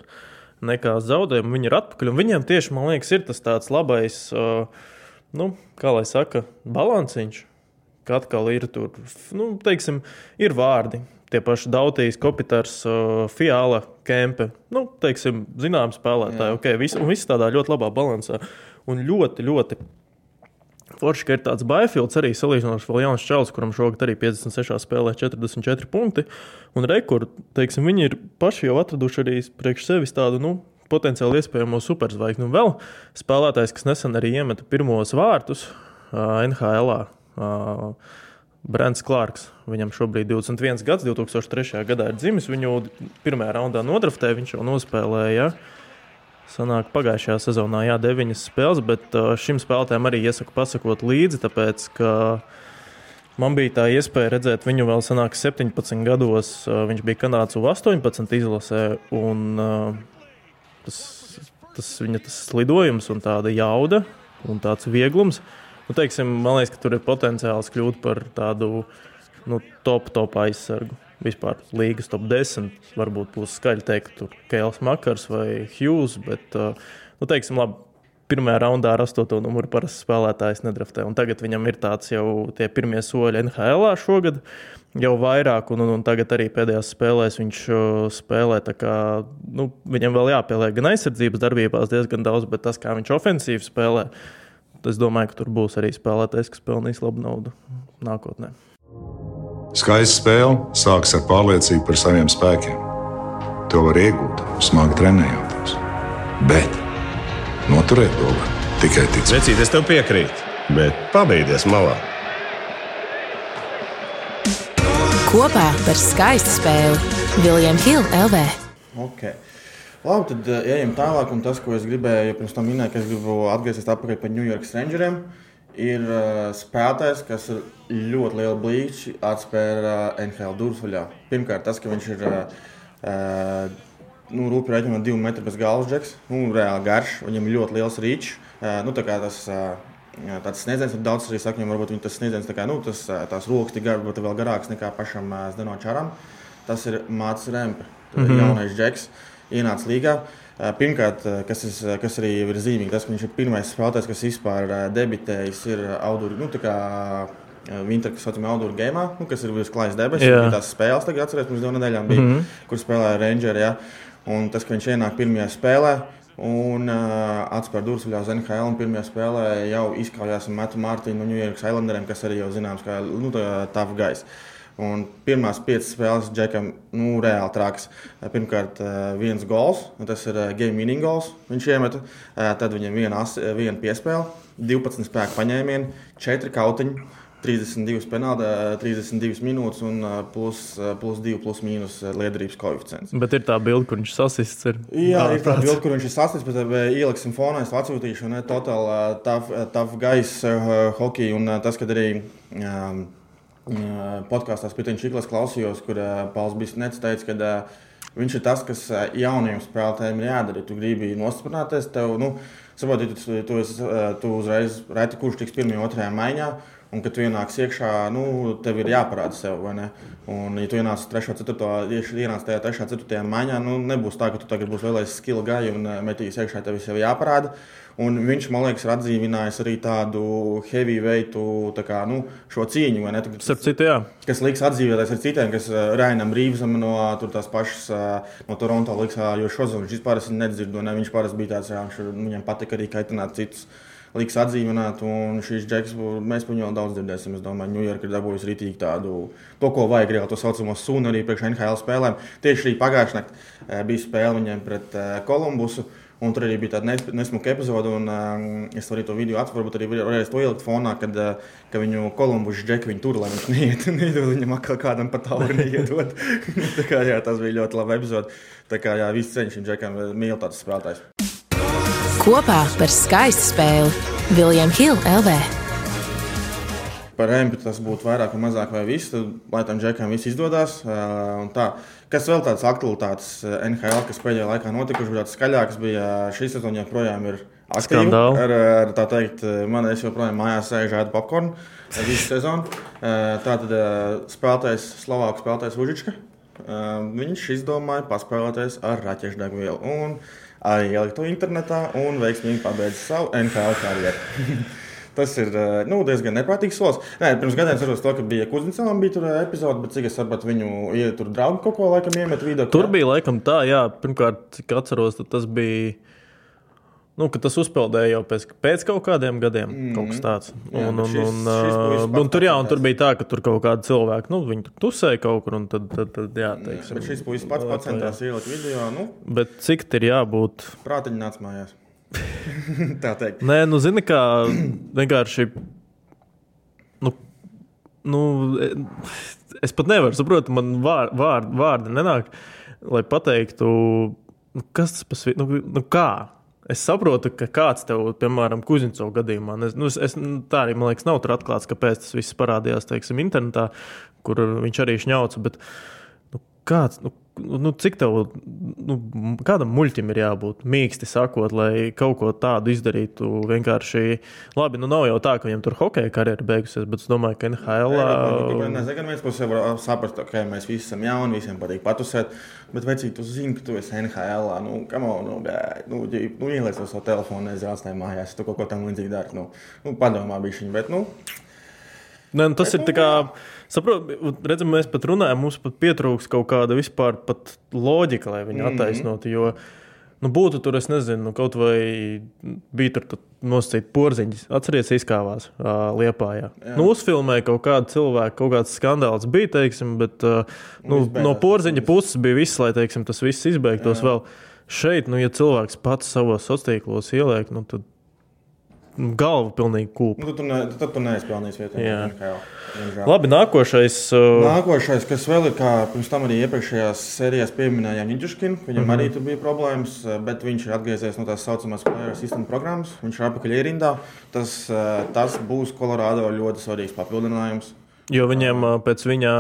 nekā zaudējumi. Viņi ir atpakaļ. Viņiem tieši, man liekas, ir tas tāds labais, nu, kā lai saka, balansiņš ka atkal ir tur, nu, teiksim, ir vārdi. Tie paši Dautīs, Kopitars, Fiala, Kempe. Nu, teiksim, zinām spēlētāji. Okay, visi, un viss tādā ļoti labā balansā. Un ļoti, ļoti Forši, ka ir tāds Baifields arī salīdzinoši vēl jauns čels, kuram šogad arī 56 spēlē 44 punkti. Un rekordu, teiksim, viņi ir paši jau atraduši arī priekš sevis tādu, nu, potenciāli iespējamo superzvaigzni. Un vēl spēlētājs, kas nesen arī iemeta pirmos vārtus uh, NHL. -ā. Uh, Brents Klārks. Viņam šobrīd ir 21 gads, 2003. gadā ir dzimis. Viņu pirmajā raundā nodraftēja, viņš jau nospēlēja. Sanāk, pagājušajā sezonā jā, deviņas spēles, bet uh, šim spēlētājam arī iesaku pasakot līdzi, tāpēc ka man bija tā iespēja redzēt viņu vēl senāk 17 gados. Uh, viņš bija Kanādas U18 izlasē, un uh, tas, tas viņa tas lidojums un tāda jauda un tāds vieglums nu, teiksim, man liekas, ka tur ir potenciāls kļūt par tādu nu, top, top aizsargu. Vispār līgas top 10. Varbūt būs skaļi teikt, Kēls Makars vai Hughes, bet, uh, nu, teiksim, labi, pirmajā raundā ar astoto numuru parasti spēlētājs nedraftē. Un tagad viņam ir tāds jau tie pirmie soļi NHL šogad. Jau vairāk, un, un, un tagad arī pēdējās spēlēs viņš uh, spēlē. Kā, nu, viņam vēl jāpieliek gan aizsardzības darbībās diezgan daudz, bet tas, kā viņš ofensīvi spēlē, Es domāju, ka tur būs arī spēlētājs, kas pelnīs labu naudu nākotnē. Skaista spēle sākas ar pārliecību par saviem spēkiem. To var iegūt, smagi trenējoties. Bet noturēt to var tikai ticēt. Vecīt, es tev piekrītu, bet pabeigties malā. Kopā par skaistu spēli Viljams Hilde LV. Okay. Labi, tad uh, ejam tālāk. Un tas, ko es gribēju, pirms tam minēt, ka es gribu atgriezties atpakaļ pie New York Rangeriem, ir uh, spēlētājs, kas ir ļoti liela blīķa, atspēra uh, NHL durvis vaļā. Pirmkārt, tas, ka viņš ir uh, uh, nu, rūpīgi rēķinot divu metru bez galvas džeks, nu, reāli garš, viņam ir ļoti liels rīčs. Uh, nu, tā tas, uh, Tāds sniedziens ir daudz arī sakņiem, varbūt tas sniedziens tā kā, nu, tas, tās rokas ir gar, vēl garākas nekā pašam Zdenočaram. Tas ir Mācis Rempe, mm -hmm. jaunais džeks. Uh, ienāca līgā. Pirmkārt, kas, es, kas arī ir zīmīgi, tas, ka viņš ir pirmais spēlētājs, kas vispār debitējis ir Auduri. Nu, Winter, kas saucamā Audura gēmā, nu, kas ir bijis klājas debesis. Bija tās spēles, tagad atceros, pirms divām nedēļām bija, mm -hmm. kur spēlēja Rangers. Ja? Un tas, ka viņš ienāk pirmajā spēlē, un uh, atspēr durvis uz NHL. Un pirmajā spēlē jau izkaujās ar Matu Mārtiņu no New York Islanderiem, kas arī jau zināms, kā nu, tā, tā gaisa. Un pirmās piecas spēles Džekam nu, reāli traks. Pirmkārt, eh, viens gols, tas ir eh, game winning gols. Viņš iemeta. Eh, tad viņam viena, viena piespēle, 12 spēku paņēmieni, 4 kautiņi. 32 penāli, 32 minūtes un plus, plus 2, plus mīnus liederības koeficients. Bet ir tā bilde, kur viņš sasists. Ir. Jā, tā, ir tā bilde, kur viņš ir sasists, bet ieliksim fonā, es atsūtīšu, ne totāli tough, tough gaisa uh, hockey un uh, tas, kad arī. Um, podkāstā Spitņš Čiklas klausījos, kur Pauls Bisnets teica, ka viņš ir tas, kas jauniem spēlētājiem ir jādara. Tu gribi nostiprināties, tev, nu, saproti, tu, tu, tu, tu uzreiz reti, kurš tiks pirmajā, otrajā maiņā. Un, kad tu ienāc iekšā, nu, tev ir jāparāda sev? Un, ja tu ienāc 3, 4, ienāc tajā 3, 4 maiņā, nu, nebūs tā, ka tu tagad būsi vēlējies skila gāju un eh, metīs iekšā, tev jau jāparāda. Un viņš, man liekas, ir atdzīvinājis arī tādu heavyweightu, tā kā, nu, šo cīņu, ne? Tu, Starp citu, jā. kas liks atdzīvoties ar citiem, kas uh, Rainam Rīvsam no tās pašas uh, no Toronto liks, uh, jo šos viņš vispār nedzirdu, ne? Viņš parasti bija tāds, jā, viņš, viņam patika arī kaitināt citus. Liks atdzīvināt, un šīs džeks, mēs par viņu vēl daudz dzirdēsim. Es domāju, Ņujorka ir dabūjusi rītīgi tādu, to, ko vajag, jau to saucamo sunu arī priekš NHL spēlēm. Tieši arī pagājušajā naktī bija spēle viņiem pret Kolumbusu. Un tur arī bija tāda nesmuka epizode, un uh, es arī to video atveru, varbūt arī varēju to ielikt fonā, kad uh, ka viņu kolumbušu džeku viņa tur, lai viņš neiet, neiedod viņam atkal kādam pat tauru neiedod. tā kā jā, tas bija ļoti labi epizode. Tā kā jā, visi ceņš šim džekam mīl tāds spēlētājs. Kopā par skaistu spēli Viljams Hilde LV. Par Empu tas būtu vairāk vai mazāk vai viss, tad, lai tam džekam viss izdodas. Kas vēl tāds aktualitātes NHL, kas pēdējā laikā notikuši, bija tāds skaļāks, bija šī sezona joprojām ir aktīva. Ar, ar tā teikt, man es joprojām mājās sēžu ēdu popkornu visu sezonu. Tātad spēlētājs, Slovāks spēlētājs Užička. Viņš izdomāja paspēlēties ar raķešu degvielu un arī ielikt to internetā un veiksmīgi pabeidz savu NHL karjeru. Tas ir eh, nu, diezgan neprātīgs solis. Nē, pirms gadiem es saprotu, ka bija Kuznecam bija tur epizode, bet cik es saprotu, viņu ja tur draugi kaut ko laikam iemet vidū. Tur bija laikam tā, jā, pirmkārt, cik atceros, tas bija. Nu, tas uzpeldēja jau pēc, pēc kaut kādiem gadiem, mm kaut kas tāds. Un, jā, un, šis, un, šis un, un, tur, jā, un tur bija tā, ka tur kaut kādi cilvēki, nu, viņi tur tusēja kaut kur, un tad, tad, tad jā, teiksim. Bet šis puisis pats pats centās ielikt video, nu. Bet cik tur jābūt? Prātiņi nāc mājās. tā teikt. Nē, nu, zini, kā vienkārši. Nu, nu, es pat nevaru saprast, man vār, vār, vārdi nenāk, lai pateiktu, nu, kas tas pasvīt, nu, nu kā. Es saprotu, ka kāds tev, piemēram, Kuziņcovs gadījumā, es, nu, es, tā arī man liekas, nav tur atklāts, kāpēc tas viss parādījās, teiksim, internetā, kur viņš arī šņauca. Bet, nu, kāds, nu, nu, cik tev, nu, kādam muļķim ir jābūt mīksti sakot, lai kaut ko tādu izdarītu. Vienkārši, labi, nu nav jau tā, ka viņam tur hokeja karjera beigusies, bet es domāju, ka NHL. Nē, nezinu, gan viens puses var saprast, ka mēs visi esam jauni, visiem patīk patusēt, bet vecīt, tu zini, ka tu esi NHL. Nu, on, nu, nu, nu ieliec to savu telefonu, nezinu, atstāj mājās, tu kaut ko tam līdzīgi dari. Nu, nu, padomā bišķiņ, bet, nu. Nē, nu, tas bet, ir nu, tā kā. Jā Saprotu, redzam, mēs pat runājam, mums pat pietrūks kaut kāda vispār loģika, lai viņi mm -hmm. attaisnotu. Jo, nu, būtu tur, es nezinu, nu, kaut vai bija tur nosacīti porziņš, atcerieties, izkāvās uh, liepā. Jā. Jā. Nu, uzfilmēja kaut kādu cilvēku, kaut kāds skandāls bija, teiksim, bet uh, nu, Izbēdās, no porziņa puses bija viss, lai teiksim, tas viss izbeigtos jā. vēl. Šeit, nu, ja cilvēks pats savos sociālos tīklos ieliek, nu, tad galva pilnīgi kūpa. Nu, tu ne, tad tu neesi pelnījis vietā. Jā. Labi, nākošais. Uh... Nākošais, kas vēl ir, kā pirms tam arī iepriekšējās sērijās pieminējām Nīderškinu, viņam mm -hmm. arī tur bija problēmas, bet viņš ir atgriezies no tās saucamās player assistant programmas. Viņš ir atpakaļ ierindā. Tas, uh, tas būs Kolorādo ļoti svarīgs papildinājums. Jo viņiem uh, pēc viņa,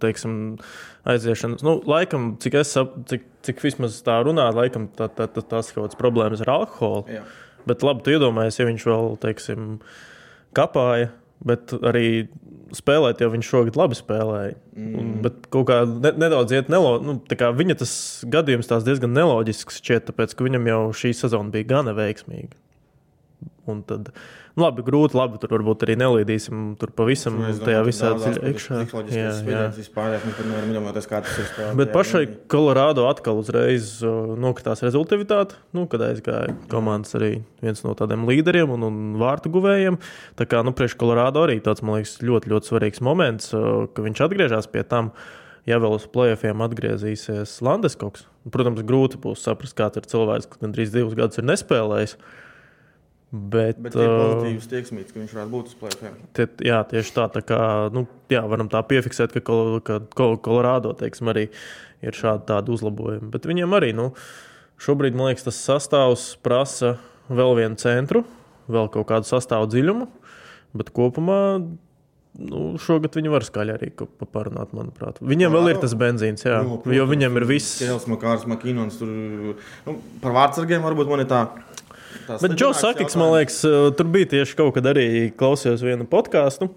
teiksim, aiziešanas, nu, laikam, cik es saprotu, cik, cik vismaz tā runā, laikam tā, tā, tā, tās kaut kādas problēmas ar alkoholu. Jā. Bet labi, tu iedomājies, ja viņš vēl, teiksim, kapāja, bet arī spēlēt, jo viņš šogad labi spēlēja. Mm. Un, bet kaut kā ne, nedaudz iet neloģiski. Nu, viņa tas gadījums tās diezgan neloģisks šķiet, tāpēc ka viņam jau šī sezona bija gana veiksmīga. Un tad labi, grūti, labi, tur varbūt arī nelīdīsim tur pavisam domāju, tajā visā dziļā iekšā. Jā, jā. Vispār, tas ir spēlēts. Bet pašai Kolorādo atkal uzreiz nokritās rezultātivitāte, nu, kad aizgāja komandas arī viens no tādiem līderiem un, un vārtu guvējiem. Tā kā, nu, priekš Kolorādo arī tāds, man liekas, ļoti, ļoti svarīgs moments, ka viņš atgriežas pie tam ja vēl uz plēsoņiem atgriezīsies Landeskoks, protams, grūti būs saprast, kāds ir cilvēks, kas gandrīz divus gadus ir nespēlējis. Bet, Bet ir pozitīvs tieksmīts, ka viņš varētu būt uz plēsoņiem. Tie, jā, tieši tā. tā kā, nu, jā, varam tā piefiksēt, ka, kol, ka kol, Kolorādo teiksim, arī ir šādi uzlabojumi. Bet viņiem arī nu, šobrīd, man liekas, tas sastāvs prasa vēl vienu centru, vēl kaut kādu sastāvu dziļumu. Bet kopumā nu, šogad viņi var skaļi arī parunāt, manuprāt. Viņiem vēl ir tas benzīns, jā, protams, jo viņiem ir viss. Kēls, Makārs, Makīnons, tur nu, par vārdsargiem varbūt man ir tā Bet Džons Sakiks, man liekas, uh, tur bija tieši kaut kad arī klausījos vienu podkāstu.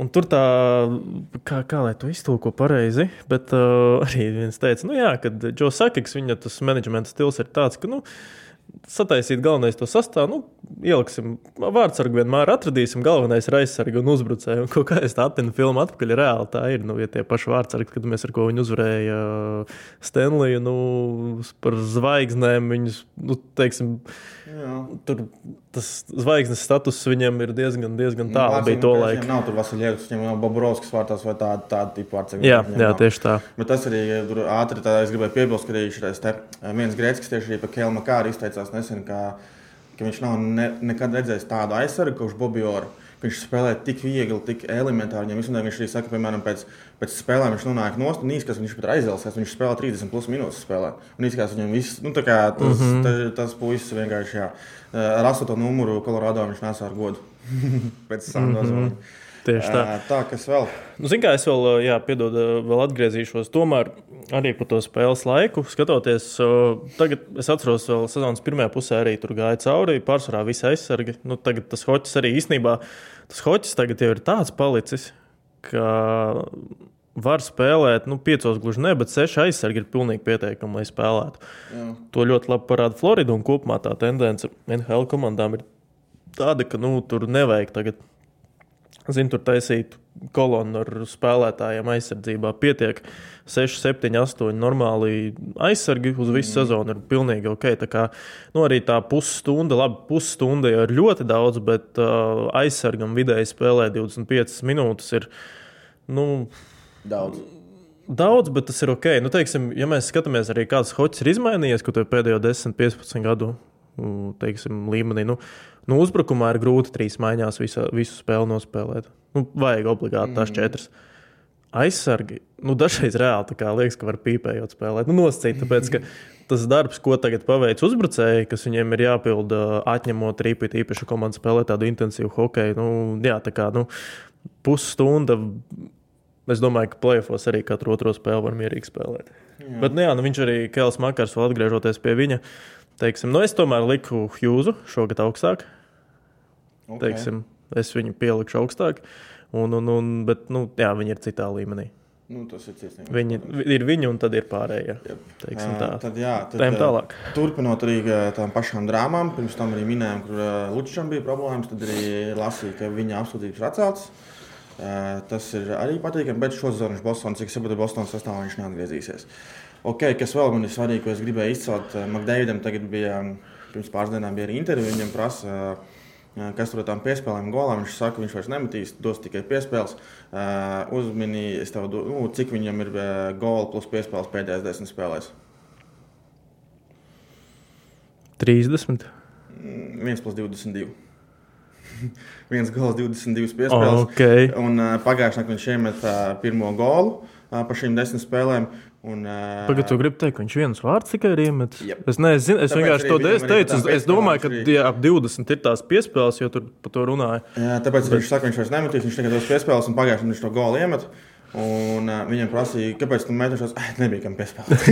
Un tur tā, kā, kā lai to iztulko pareizi, bet uh, arī viens teica, nu jā, ka Džons Sakiks, viņa tas menedžmenta stils ir tāds, ka, nu, sataisīt galvenais to sastāvu, nu, ieliksim vārdsargu vienmēr atradīsim, galvenais ir aizsarga un uzbrucēja. Un kā es tā attinu filmu atpakaļ, reāli tā ir, nu, ja tie paši vārdsargi, kad mēs ar ko viņi uzvarēja uh, Stanley, nu, par zvaigznēm, viņus, nu, teiksim, Jā. tur tas zvaigznes status viņiem ir diezgan, diezgan tālu Vārds bija to viņam. Viņam nav tur Vasiljevs, viņam nav Bobrovskis vārtās vai tāda, tāda tipa vārds. Jā, viņam jā, nav. tieši tā. Bet tas arī tur ātri tā, es gribēju piebilst, ka arī šis viens grēks, kas tieši par Kelma Kāru izteicās nesen, ka, ka viņš nav ne, nekad redzējis tādu aizsargu, kurš Bobioru. Viņš spēlē tik viegli, tik elementāri. Viņam visam, viņš arī saka, piemēram, pēc, pēc spēlēm viņš nonāk no stūra, viņš pat aizelsās. Viņš spēlē 30 plus minūtes. Spēlē. Un izskatās, viņam viss, nu, tā kā tas, mm -hmm. tas, tas puisis vienkārši, jā, ar astoto numuru Kolorādo viņš nesā ar godu. pēc Sandoza. Mm -hmm. Tieši tā. tā, kas vēl? Nu, Ziniet, kā es vēl, jā, piedod, vēl atgriezīšos. Tomēr arī par to spēles laiku skatoties. Tagad es atceros, ka sezonas pirmajā pusē arī tur gāja cauri. Pārsvarā visi aizsargi. Nu, tagad tas hoķis arī īstenībā, tas hoķis tagad jau ir tāds palicis, ka var spēlēt, nu, piecos gluži ne, bet seši aizsargi ir pilnīgi pieteikami, lai spēlētu. Jā. To ļoti labi parāda Florida un kopumā tā tendence NHL komandām ir tāda, ka nu, tur nevajag tagad Zinu, tur taisīt kolonu ar spēlētājiem aizsardzībā. Pietiek 6, 7, 8 normāli aizsargi uz visu mm. sezonu. Ir pilnīgi ok. Tā kā, nu, arī tā pusstunda, labi, pusstunda jau ir ļoti daudz, bet uh, aizsargam vidēji spēlē 25 minūtes. Ir, nu, Daudz. Daudz, bet tas ir ok. Nu, teiksim, ja mēs skatāmies arī kāds hocis ir izmainījies, pēdējo 10, 15 gadu teiksim, līmenī. Nu, nu, uzbrukumā ir grūti trīs maiņās visu, visu spēli nospēlēt. Nu, vajag obligāti tās četras. Aizsargi, nu, dažreiz reāli liekas, ka var pīpējot spēlēt. Nu, nosacīt, tāpēc, ka tas darbs, ko tagad paveic uzbrucēji, kas viņiem ir jāpilda, atņemot rīpīt īpaši komandu spēlēt tādu intensīvu hokeju, nu, jā, tā kā nu, pusstunda. Es domāju, ka plēsofos arī katru otro spēli var mierīgi spēlēt. Jā. Bet, nu, jā, nu, viņš arī Kēls Makars, vēl atgriežoties pie viņa, teiksim, nu, es tomēr liku Hjūzu šogad augstāk. Okay. Teiksim, es viņu pielikšu augstāk. Un, un, un, bet nu, jā, viņi ir citā līmenī. Nu, tas ir cits. Viņi ir viņi, un tad ir pārējie. Teiksim, tā. Tad, jā, tad, Tējam tālāk. Turpinot arī tām pašām drāmām, pirms tam arī minējām, kur Lučam bija problēmas, tad arī lasīja, ka viņa apsūdzības ir atceltas. Tas ir arī patīkami, bet šo sezonu viņš Bostonas, cik saprotu, Bostonas sastāvā viņš neatgriezīsies. Okay, kas vēl man ir svarīgi, ko es gribēju izcelt, Makdēvidam tagad bija, pirms pāris dienām bija arī intervija, viņam prasa, kas tur tām piespēlēm golām. Viņš saka, ka viņš vairs nemetīs, dos tikai piespēles. Uh, Uzminīja, nu, cik viņam ir gola plus piespēles pēdējās desmit spēlēs. 30. 1 plus 22. viens gols, 22 piespēles. Okay. Un uh, pagājušajā gadā viņš iemet uh, pirmo golu uh, pa šīm desmit spēlēm. Un, uh, Pagaidā, tu gribi teikt, ka viņš viens vārds tikai ir iemetis. Yep. Es, ne, es, es Tāpēc vienkārši arī to viņam es arī teicu. tā Es, es domāju, ka jā, ap 20 ir tās piespēles, jo tur par to runāja. Jā, tāpēc Bet... viņš saka, ka viņš vairs nemetīs, viņš tikai dos piespēles, un pagājušajā viņš to golu iemet. Un uh, viņam prasīja, kāpēc tu mēģināji šo nebija kam piespēlēt.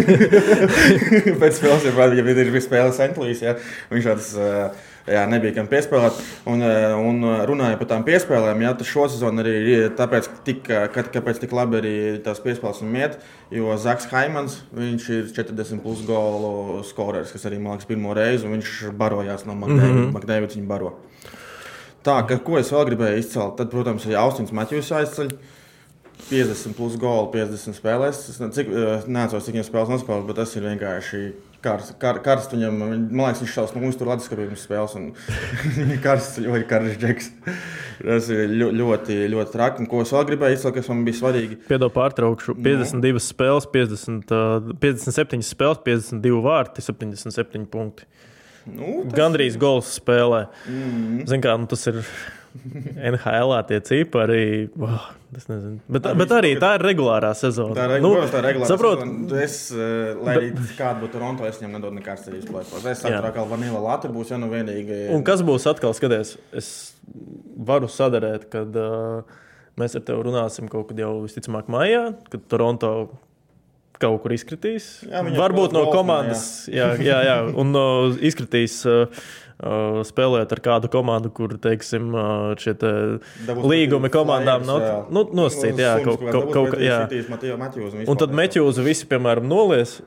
Pēc spēles jau bija, ja bija spēle Sentlīs, ja viņš tāds. Uh, jā, nebija kam piespēlēt. Un, un runāja par tām piespēlēm. Jā, tas šosezon arī ir tāpēc, tik, ka, kāpēc tik labi arī tās piespēles viņam iet. Jo Zaks Haimans, viņš ir 40 plus golu skorers, kas arī, man liekas, pirmo reizi, un viņš barojās no Makdēvids. Mm -hmm. Makdēvids viņu baro. Tā, ka, ko es vēl gribēju izcelt, tad, protams, arī Austins Matjūs aizceļ. 50 plus golu, 50 spēlēs. Es neatceros, cik viņam spēlēs nospēlēs, bet tas ir vienkārši karsts. Kar, karst viņam, man liekas, viņš šaus no mums tur Latvijas pirms spēles. Viņa karsts, ļoti karsts džeks. Tas ir ļoti, ļoti traki. Un ko es vēl gribēju izcelt, kas man bija svarīgi? Piedod pārtraukšu. 52 no. spēles, 50, uh, 57 spēles, 52 vārti, 77 punkti. Nu, tas... Gandrīz gols spēlē. Mm. Zin kā, nu, tas ir NHL tie cipari. Oh, bet, tā, bet arī tā ir regulārā sezona. Tā ir, nu, protams, tā ir regulārā saprot, sezona. Es, uh, lai arī kāda būtu Toronto, es viņam nedodu nekādas cerības plēsos. Es saprotu, ka Vanila Lata būs jau nu vienīgi. Un kas būs atkal, skaties, es varu sadarēt, kad uh, mēs ar tevi runāsim kaut kad jau visticamāk maijā, kad Toronto kaut kur izkritīs. Jā, Varbūt no komandas, jā, jā, jā un uh, izkritīs. Uh, uh, Spēlēt ar kādu komandu, kur, teiksim, uh, šie te līgumi komandām flyers, jā. nu, nosacīti. Jā, kaut, Mateo Matjūs Un tad meķūzi visi, piemēram, nolies.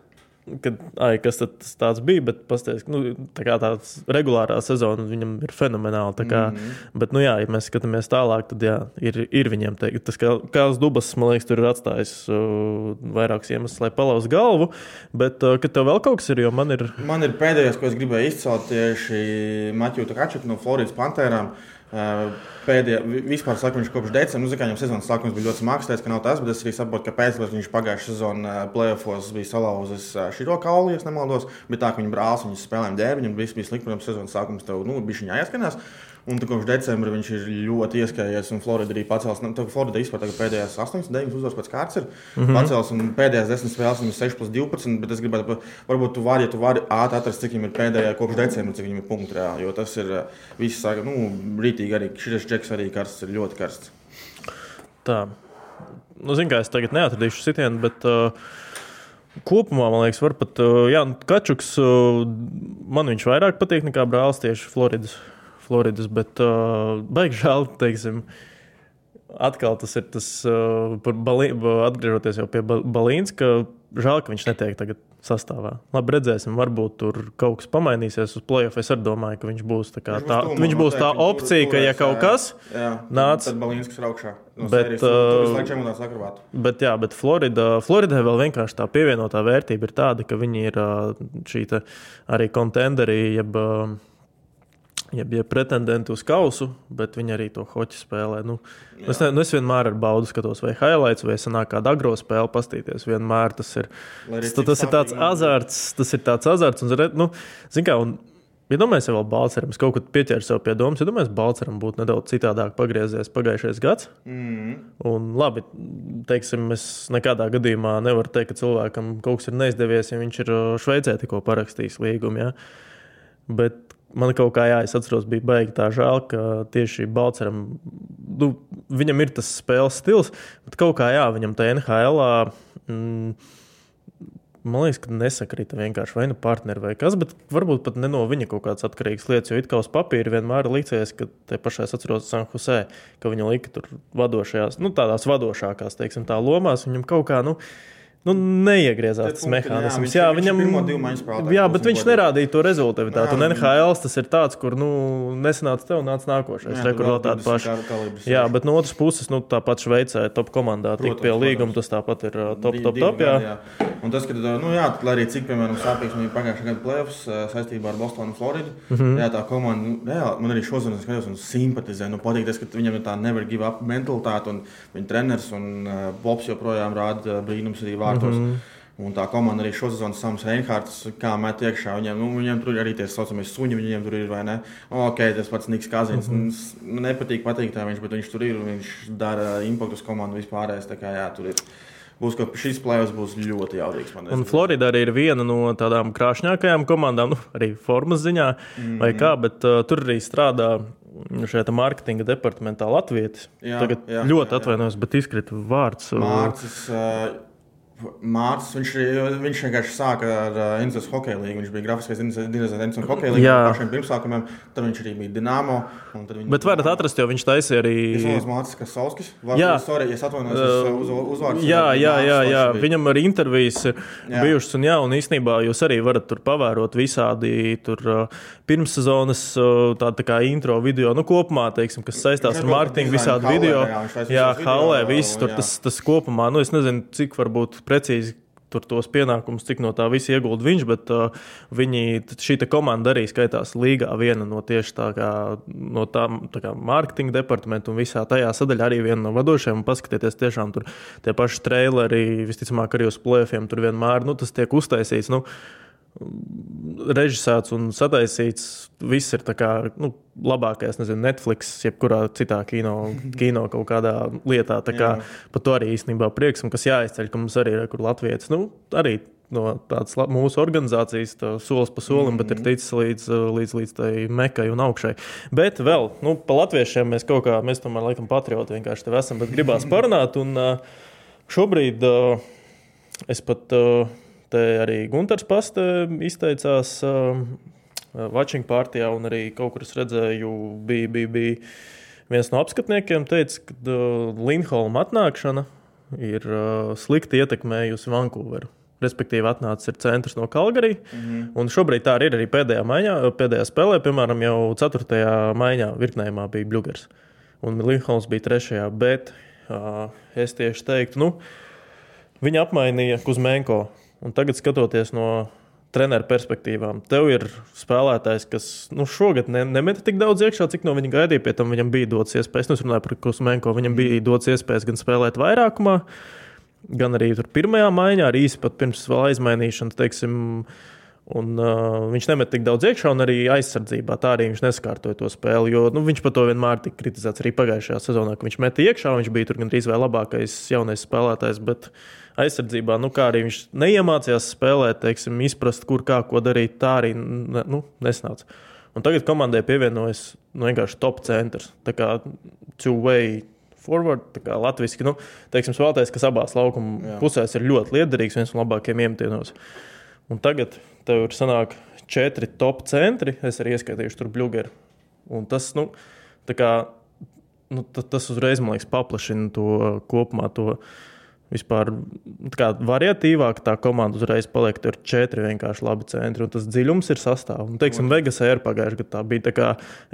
Kad, ai, kas tas bija? Bet, pasties, nu, tā kā tāds regulārā sezona viņam ir fenomenāli. tā Kā, mm. -hmm. Bet, nu, jā, ja mēs skatāmies tālāk, tad jā, ir, ir viņiem te, tas, kā Kāls Dubas, man liekas, tur ir atstājis uh, vairākus iemeslus, lai palauzt galvu. Bet, uh, kad tev vēl kaut kas ir, jo man ir. Man ir pēdējais, ko es gribēju izcelt, tieši Maķuta Kačuka no Floridas Pantērām. Uh, Pēdējā, vi- vispār saka, viņš kopš decembra, nu, kā viņam sezonas sākums bija ļoti smags, teica, ka nav tas, bet es arī saprotu, kāpēc, tāpēc viņš pagājušajā sezonā playoffs bija salauzis ā, šito kaulu, ja nemaldos, bet tā, ka viņa brālis viņas spēlēm dēļ, viņam viss bija slikti, protams, sezonas sākums tev, nu, bija viņa jāieskanās. Un kopš decembra viņš ir ļoti ieskājies, un Florida arī pacēlās. Nu, Florida vispār pēdējās 8, 9 uzvaras pēc kārtas ir mm -hmm. pacēlās, un pēdējās 10 spēles viņam ir 6 plus 12. Bet es gribētu, varbūt tu vari, ja tu vari ātri atrast, cik viņam ir pēdējā kopš decembra, cik viņam ir punkti reāli. Jo tas ir ā, viss, saka, nu, rītīgi arī šis čeks arī karsts, ir ļoti karsts. Tā. Nu, Zinu, kā es tagad neatradīšu sitienu, bet uh, kopumā man liekas, var pat. Uh, jā, nu, Kačuks uh, man viņš vairāk patīk nekā brālis tieši Floridas. Floridas bet uh, baigi žēl, teiksim. Atkal tas ir tas, uh, balī, atgriežoties jau pie Ba- Balīnas, ka žēl, ka viņš netiek tagad sastāvā. Labi, redzēsim, varbūt tur kaut kas pamainīsies uz playoff. Es arī domāju, ka viņš būs tā, kā, tā, viņš būs tā noteikti, viņš opcija, tur- ka ja kaut kas. Jā, Nāc. Tad Balīnskis ir augšā. No Bet, sērijas, uh. Bet, jā, bet Florida, Floridai vēl vienkārši tā pievienotā vērtība ir tāda, ka viņi ir šī arī kontenderi, jeb, ā, jeb, jeb pretendenti uz kausu, bet viņi arī to hoķi spēlē. Nu, es, ne, nu, es vienmēr ar baudu skatos, vai highlights, vai sanāk kāda agro spēle pastīties. Vienmēr tas ir, tas, tas ir tāds azarts, tas ir tāds azarts. Un, nu, zin kā, un, Ja domāju, ja vēl Balčūskam, es kaut kad pieķēru sev pie domas, ja domāju, Balčūskam būtu nedaudz citādāk pagriezies pagājušais gads. Mm. Un, labi, teiksim, es nekādā gadījumā nevaru teikt, ka cilvēkam kaut kas ir neizdevies, ja viņš ir uh, Šveicē tikko parakstījis līgumu. Ja? Bet man kaut kā, jā, es atceros, bija baigi tā žēl, ka tieši Balčūskam, nu, viņam ir tas spēles stils, bet kaut kā, jā, viņam tā NHL. Mm, Man liekas, ka nesakrita vienkārši vai nu partneri vai kas, bet varbūt pat ne no viņa kaut kādas atkarīgas lietas. Jo it kā uz papīra vienmēr liksies, ka te pašā es atceros San Jose, ka viņa lika tur vadošajās, nu tādās vadošākās, teiksim, tā lomās. Viņam kaut kā, nu, nu neiegriezās tas jā, mehānisms. viņš Jā, viņš viņam Jā, bet viņš nerādīja to rezultātu. Un Jā, NHL tas ir tāds, kur, nu, nesanāca tev, nāca nākošais. Jā, tur vēl tāda 20 paša. Jā, bet no otras puses, nu, tāpat Šveicē top komandā tik pie līguma, tas tāpat ir top, top, top. Jā. jā. Un tas, ka, nu, jā, lai arī cik, piemēram, sāpīgs bija pagājušā gada playoffs eh, saistībā ar Bostonu un Floridu, mm. -hmm. jā, tā komanda, nu, reāli, man arī šodien skatījos un simpatizē. Nu, patīk tas, ka viņam ir tā never give up mentalitāte, un viņa treneris un uh, Bobs joprojām rāda brīnums arī vārtos. Mm Mhm. -hmm. Un tā komanda arī šosezon Sams Reinhārds, kā met iekšā. Viņiem, nu, viņiem tur arī tie saucamie suņi, viņiem tur ir, vai ne? Ok, tas pats Niks Kazins. Mm -hmm. Nepatīk pateikt tā viņš, bet viņš tur ir un viņš dara impaktu uz komandu vispārējais. Tā kā jā, tur ir. Būs, ka šis plēsoņš būs ļoti jaudīgs. man Un. Florida arī ir viena no tādām krāšņākajām komandām, nu, arī formas ziņā, mm -hmm. vai kā, bet uh, tur arī strādā šajā mārketinga departamentā Latvijas. Tagad jā, ļoti jā, jā. atvainojos, bet izkrita vārds. uh, Mārcis. Uh, Mārcis, viņš, viņš vienkārši sāka ar uh, Inzas hokeja līniju. Viņš bija grafiskais dizainers Inzas hokeja līnijā Jā. pašiem pirmsākumiem. Tad viņš arī bija Dienāmo. un Bet varat atrast, jo viņš taisīja arī. Es domāju, Mārcis Kasovskis. Jā. Jā, sorry, es atvainojos uh, uz uzvārdu. Jā, jā, jā, jā. viņam arī intervijas Jā. bijušas. Un, jā, un īstenībā jūs arī varat tur pavērot visādi tur, pirmssezonas tādu tā kā intro video, nu, kopumā, teiksim, kas saistās ar mārketingu, visādi video. jā, halē, viss tur tas, tas kopumā, nu, es nezinu, cik varbūt precīzi. Tur tos pienākumus, cik no tā visa iegulda viņš, bet uh, viņi, šī komanda arī skaitās līgā viena no tieši tā kā, no tām tā kā mārketinga departamenta un visā tajā sadaļā arī viena no vadošajām. Paskatieties, tiešām tur tie paši traileri, visticamāk, arī uz plēfiem tur vienmēr nu, tas tiek uztaisīts. Nu, režisēts un sataisīts. Viss ir kā nu, labākais, nezinu, Netflix, jebkurā citā kino, kino kaut kādā lietā. Tā kā par to arī īstenībā prieks, un kas jāizceļ, ka mums arī ir kur Latvijas. Nu, arī no tādas mūsu organizācijas, tā solis pa solim, mm -hmm. bet ir ticis līdz, līdz, līdz tai mekai un augšai. Bet vēl, nu, pa latviešiem mēs kaut kā, mēs tomēr laikam patrioti vienkārši te esam, bet gribās parunāt. Un šobrīd. Es pat te arī Gunārs Paste izteicās uh, Watching partijā, un arī kaut kur es redzēju, bija, bija, bija viens no apskatniekiem, teica, ka uh, Lindholma atnākšana ir uh, slikti ietekmējusi Vankūveru. Respektīvi, atnācis ir centrs no Kalgarī. Mm -hmm. Un šobrīd tā ir arī pēdējā, maiņā, pēdējā spēlē, piemēram, jau 4. maiņā virknējumā bija Bluegers. Un Lindholms bija 3. Bet uh, es tieši teiktu, nu, viņi apmainīja Kuzmenko. Un tagad skatoties no treneru perspektīvām. Tev ir spēlētājs, kas nu, šogad ne, nemeta tik daudz iekšā, cik no viņa gaidīja. Pie tam viņam bija dots iespējas, nu, runāju par Kusmenko, viņam bija dots iespējas gan spēlēt vairākumā, gan arī tur pirmajā maiņā, arī īsi pat pirms vēl aizmainīšanas, teiksim. Un, uh, viņš nemet tik daudz iekšā, un arī aizsardzībā tā arī viņš neskārtoja to spēli. Jo nu, viņš par to vienmēr tika kritizēts arī pagājušajā sezonā, ka viņš meta iekšā. Viņš bija tur gandrīz vai labākais jaunais spēlētājs. Bet, uh, aizsardzībā, nu, kā arī viņš neiemācījās spēlēt, teiksim, izprast, kur kā ko darīt, tā arī nu, nesnāca. Un tagad komandai pievienojas nu, vienkārši top centrs. Tā kā two-way forward, tā kā latviešu nu, spēlētājs, kas abās laukuma Jā. pusēs ir ļoti liederīgs, viens no labākajiem iemetieniem. Un tagad tev ir sanāk četri top centri, es arī ieskaitīšu tur bluģeru. Un tas, nu, kā, nu, tas uzreiz, man liekas, paplašina to kopumā. To, vispār kā variatīvāk tā komanda uzreiz paliek. Tur ir četri vienkārši labi centri, un tas dziļums ir sastāvs. Un, teiksim, Vegasē ir pagājušajā gadā. Tā bija tā kā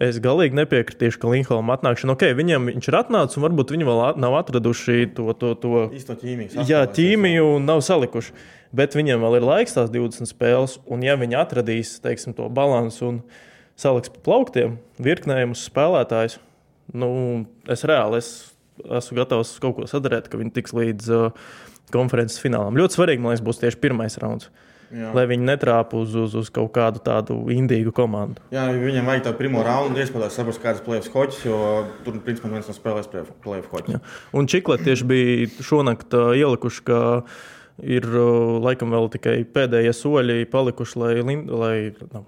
es galīgi nepiekritīšu, ka Linkolna atnākšana, ok, viņiem viņš ir atnācis, un varbūt viņi vēl nav atraduši to, to, to īsto ķīmiju. Jā, ķīmiju un nav salikuši. Bet viņiem vēl ir laiks tās 20 spēles, un ja viņi atradīs teiksim, to līdzsvaru un saliks pa plauktiem, virknējumus spēlētājus, nu, es reāli es esmu gatavs kaut ko sadarīt, ka viņi tiks līdz uh, konferences finālam. Ļoti svarīgi, man liekas, būs tieši pirmais rauns. Jā. Lai viņi netrāpu uz, uz, uz kaut kādu tādu indīgu komandu. Jā, viņam vajag tādu pirmo raundu, iespējams, saprast, kādas plēsoņas hoķis, jo tur, principā, neviens no spēlēs plēsoņu hoķis. Un Čiklē tieši bija šonakt uh, ielikuši, ka ir uh, laikam vēl tikai pēdējie soļi palikuši, lai, lai nu,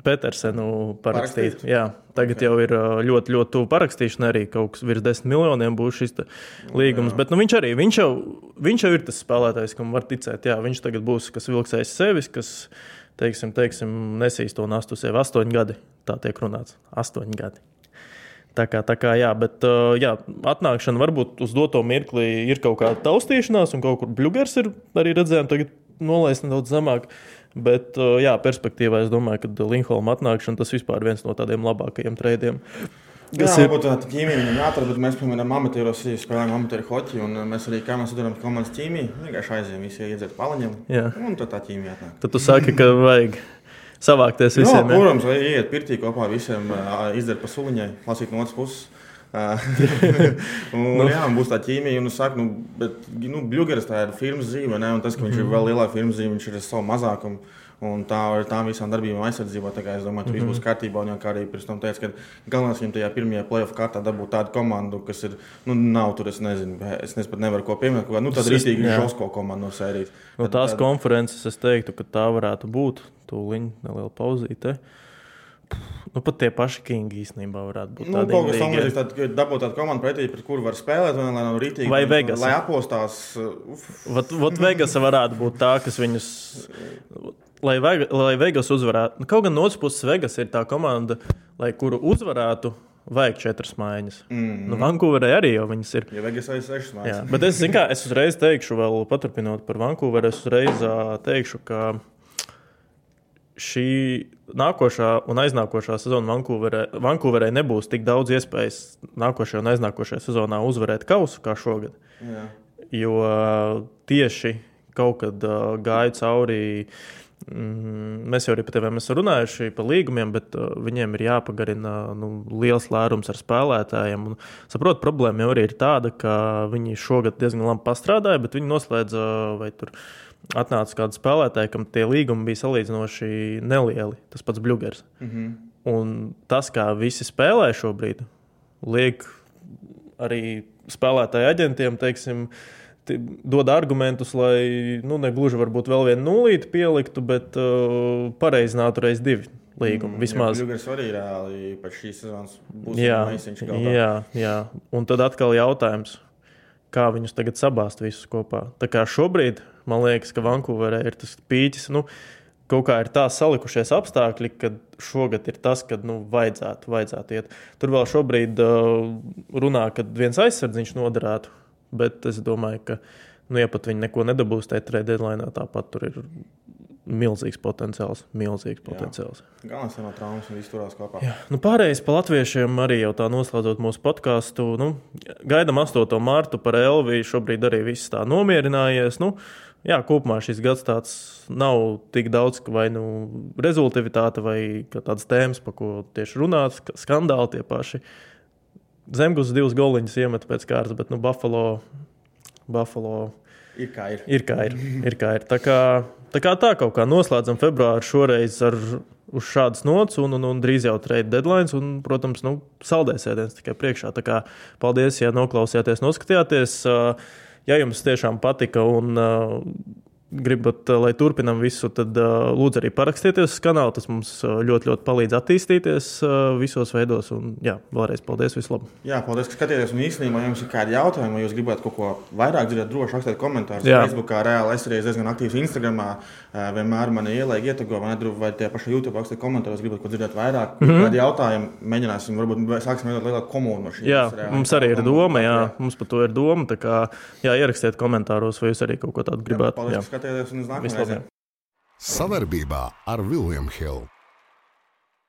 Petersenu parakstīt. parakstīt. Jā, tagad okay. jau ir ļoti, ļoti tuvu parakstīšanai. Arī kaut kas virs desmit miljoniem būs šis līgums. Jā. Bet nu, viņš arī viņš jau, viņš jau ir tas spēlētājs, kam var ticēt. Jā, viņš tagad būs kas vilksējis sevis, kas teiksim, teiksim, nesīs to nastu sev. Astoņi gadi. Tā tiek runāts. Astoņi gadi. Tā kā, tā kā jā, bet jā, atnākšana varbūt uz doto mirkli ir kaut kāda taustīšanās, un kaut kur bluģers ir arī redzējams, tagad nolaist nedaudz zemāk. Uh, Bet, uh, jā, perspektīvā es domāju, ka Linkolna atnākšana tas vispār viens no tādiem labākajiem treidiem. Kas jā, ir varbūt tāda ķīmija viņam jāatrod, bet mēs, piemēram, amatieros spēlējam amatieru hoķi, un uh, mēs arī, kā mēs atrodam komandas ķīmiju, vienkārši aizējām visi iedzert palaņiem, jā. un tad tā ķīmija atnāk. Tad tu saki, ka vajag savākties visiem. Jā, protams, vai iet pirtī kopā visiem, uh, izdzert pa suliņai, lasīt no otras puses. un, nu. jā, būs tā ķīmija, un es saku, nu, bet nu, Bluegrass tā ir firmas zīme, ne? un tas, ka viņš mm ir mhm. vēl lielāka firmas zīme, viņš ir ar savu mazākumu. Un tā ar tām visām darbībām aizsardzībā, es domāju, viss mm -hmm. būs kārtībā. Un, kā arī pirms tam teicu, ka galvenais viņam tajā pirmajā playoff kārtā dabūt tādu komandu, kas ir, nu, nav tur, es nezinu, es nezinu, pat nevaru ko pieminēt, kā, nu, tāda rītīgi žosko komandu no sērijas. No tās tad, konferences es teiktu, ka tā varētu būt tūliņ neliela pauzīte. Nu, pat tie paši Kingi īstenībā varētu būt. Nu, kaut kas tamlīdzīgs, tad dabūt tādu komandu pretī, pret kuru var spēlēt, vai lai nav rītīgi. Vai Vegas. Lai apostās. Uh, vat, vat Vegas varētu būt tā, kas viņus. Lai, Vega, lai Vegas uzvarētu. Kaut gan no otras puses, Vegas ir tā komanda, lai kuru uzvarētu. Vajag četras mājas. Mm -hmm. Nu, Vankūverē arī jau viņas ir. Ja Vegas ir sešas mājas. Jā, bet es, kā, es uzreiz teikšu, vēl paturpinot par Vankūveru, es uzreiz teikšu, ka šī nākošā un aiznākošā sezona Vankūverē, Vankūverē nebūs tik daudz iespējas nākošajā un aiznākošajā sezonā uzvarēt kausu kā šogad. Jā. Jo tieši kaut kad uh, gāju cauri. Mm, mēs jau arī par tiem esam runājuši par līgumiem, bet uh, viņiem ir jāpagarina nu, liels lērums ar spēlētājiem. Un, saprot, problēma jau arī ir tāda, ka viņi šogad diezgan labi pastrādāja, bet viņi noslēdza vai tur atnāca kāds spēlētājs, kam tie līgumi bija salīdzinoši nelieli. Tas pats Bluegers. Mm -hmm. Un tas, kā visi spēlē šobrīd, liek arī spēlētāju aģentiem, teiksim, dod argumentus, lai nu, ne gluži varbūt vēl vienu nulīti pieliktu, bet uh, pareizinātu reiz divi līgumu. Mm, vismaz Bluegers arī reāli pēc šīs sezonas būs jā, jā, jā, un tad atkal jautājums kā viņus tagad sabāzt visus kopā. Tā kā šobrīd man liekas, ka Vankūverē ir tas pīķis. Nu, kaut kā ir tā salikušies apstākļi, ka šogad ir tas, kad nu, vajadzētu, vajadzētu iet. Tur vēl šobrīd uh, runā, ka viens aizsardziņš noderētu, bet es domāju, ka, nu, ja pat viņi neko nedabūs tajā trade deadline, tāpat tur ir milzīgs potenciāls. Milzīgs potenciāls. Galvenais ir no traumas un viss turās kopā. Jā. Nu, pārējais par latviešiem arī jau tā noslēdzot mūsu podkāstu. Nu, gaidām 8. mārtu par Elviju. Šobrīd arī viss tā nomierinājies. Nu, jā, kopumā šis gads tāds nav tik daudz, vai nu rezultātivitāte, vai tādas tēmas, par ko tieši runāts, skandāli tie paši. Zemgus divus goliņus iemet pēc kārtas, bet nu, Buffalo. Buffalo Ir kā ir. Ir kā ir. ir, kā ir. Tā, kā, tā kā tā kaut kā noslēdzam februāru šoreiz ar uz šādas nots, un, un, un drīz jau trade deadline, un, protams, nu, saldēsēdienas tikai priekšā. Tā kā paldies, ja noklausījāties, noskatījāties. Ja jums tiešām patika un gribat, eh, lai turpinām visu, tad uh, lūdzu arī parakstieties uz kanālu. Tas mums uh, ļoti, ļoti palīdz attīstīties visos veidos. Un, jā, vēlreiz paldies. Vislabāk. Jā, paldies, ka skatījāties. Un īstenībā, ja jums ir kādi jautājumi, vai jūs gribat kaut ko vairāk dzirdēt, droši rakstiet komentārus. Facebook, reāli es arī diezgan aktīvs Instagram. Vienmēr man ielēja ietekmi, vai, vai tie paši YouTube rakstiet komentāros, gribat ko dzirdēt vairāk. Mm -hmm. Kādi jautājumi mēģināsim, varbūt sāksim veidot lielāku komunu. Jā, mums arī ir doma, jā, mums par to ir doma. Tā kā jā, ierakstiet komentāros, vai jūs arī kaut ko tādu gribētu. Jā, paldies, skatieties un uz nākamajām. Savarbībā ar Viljumu Hildu.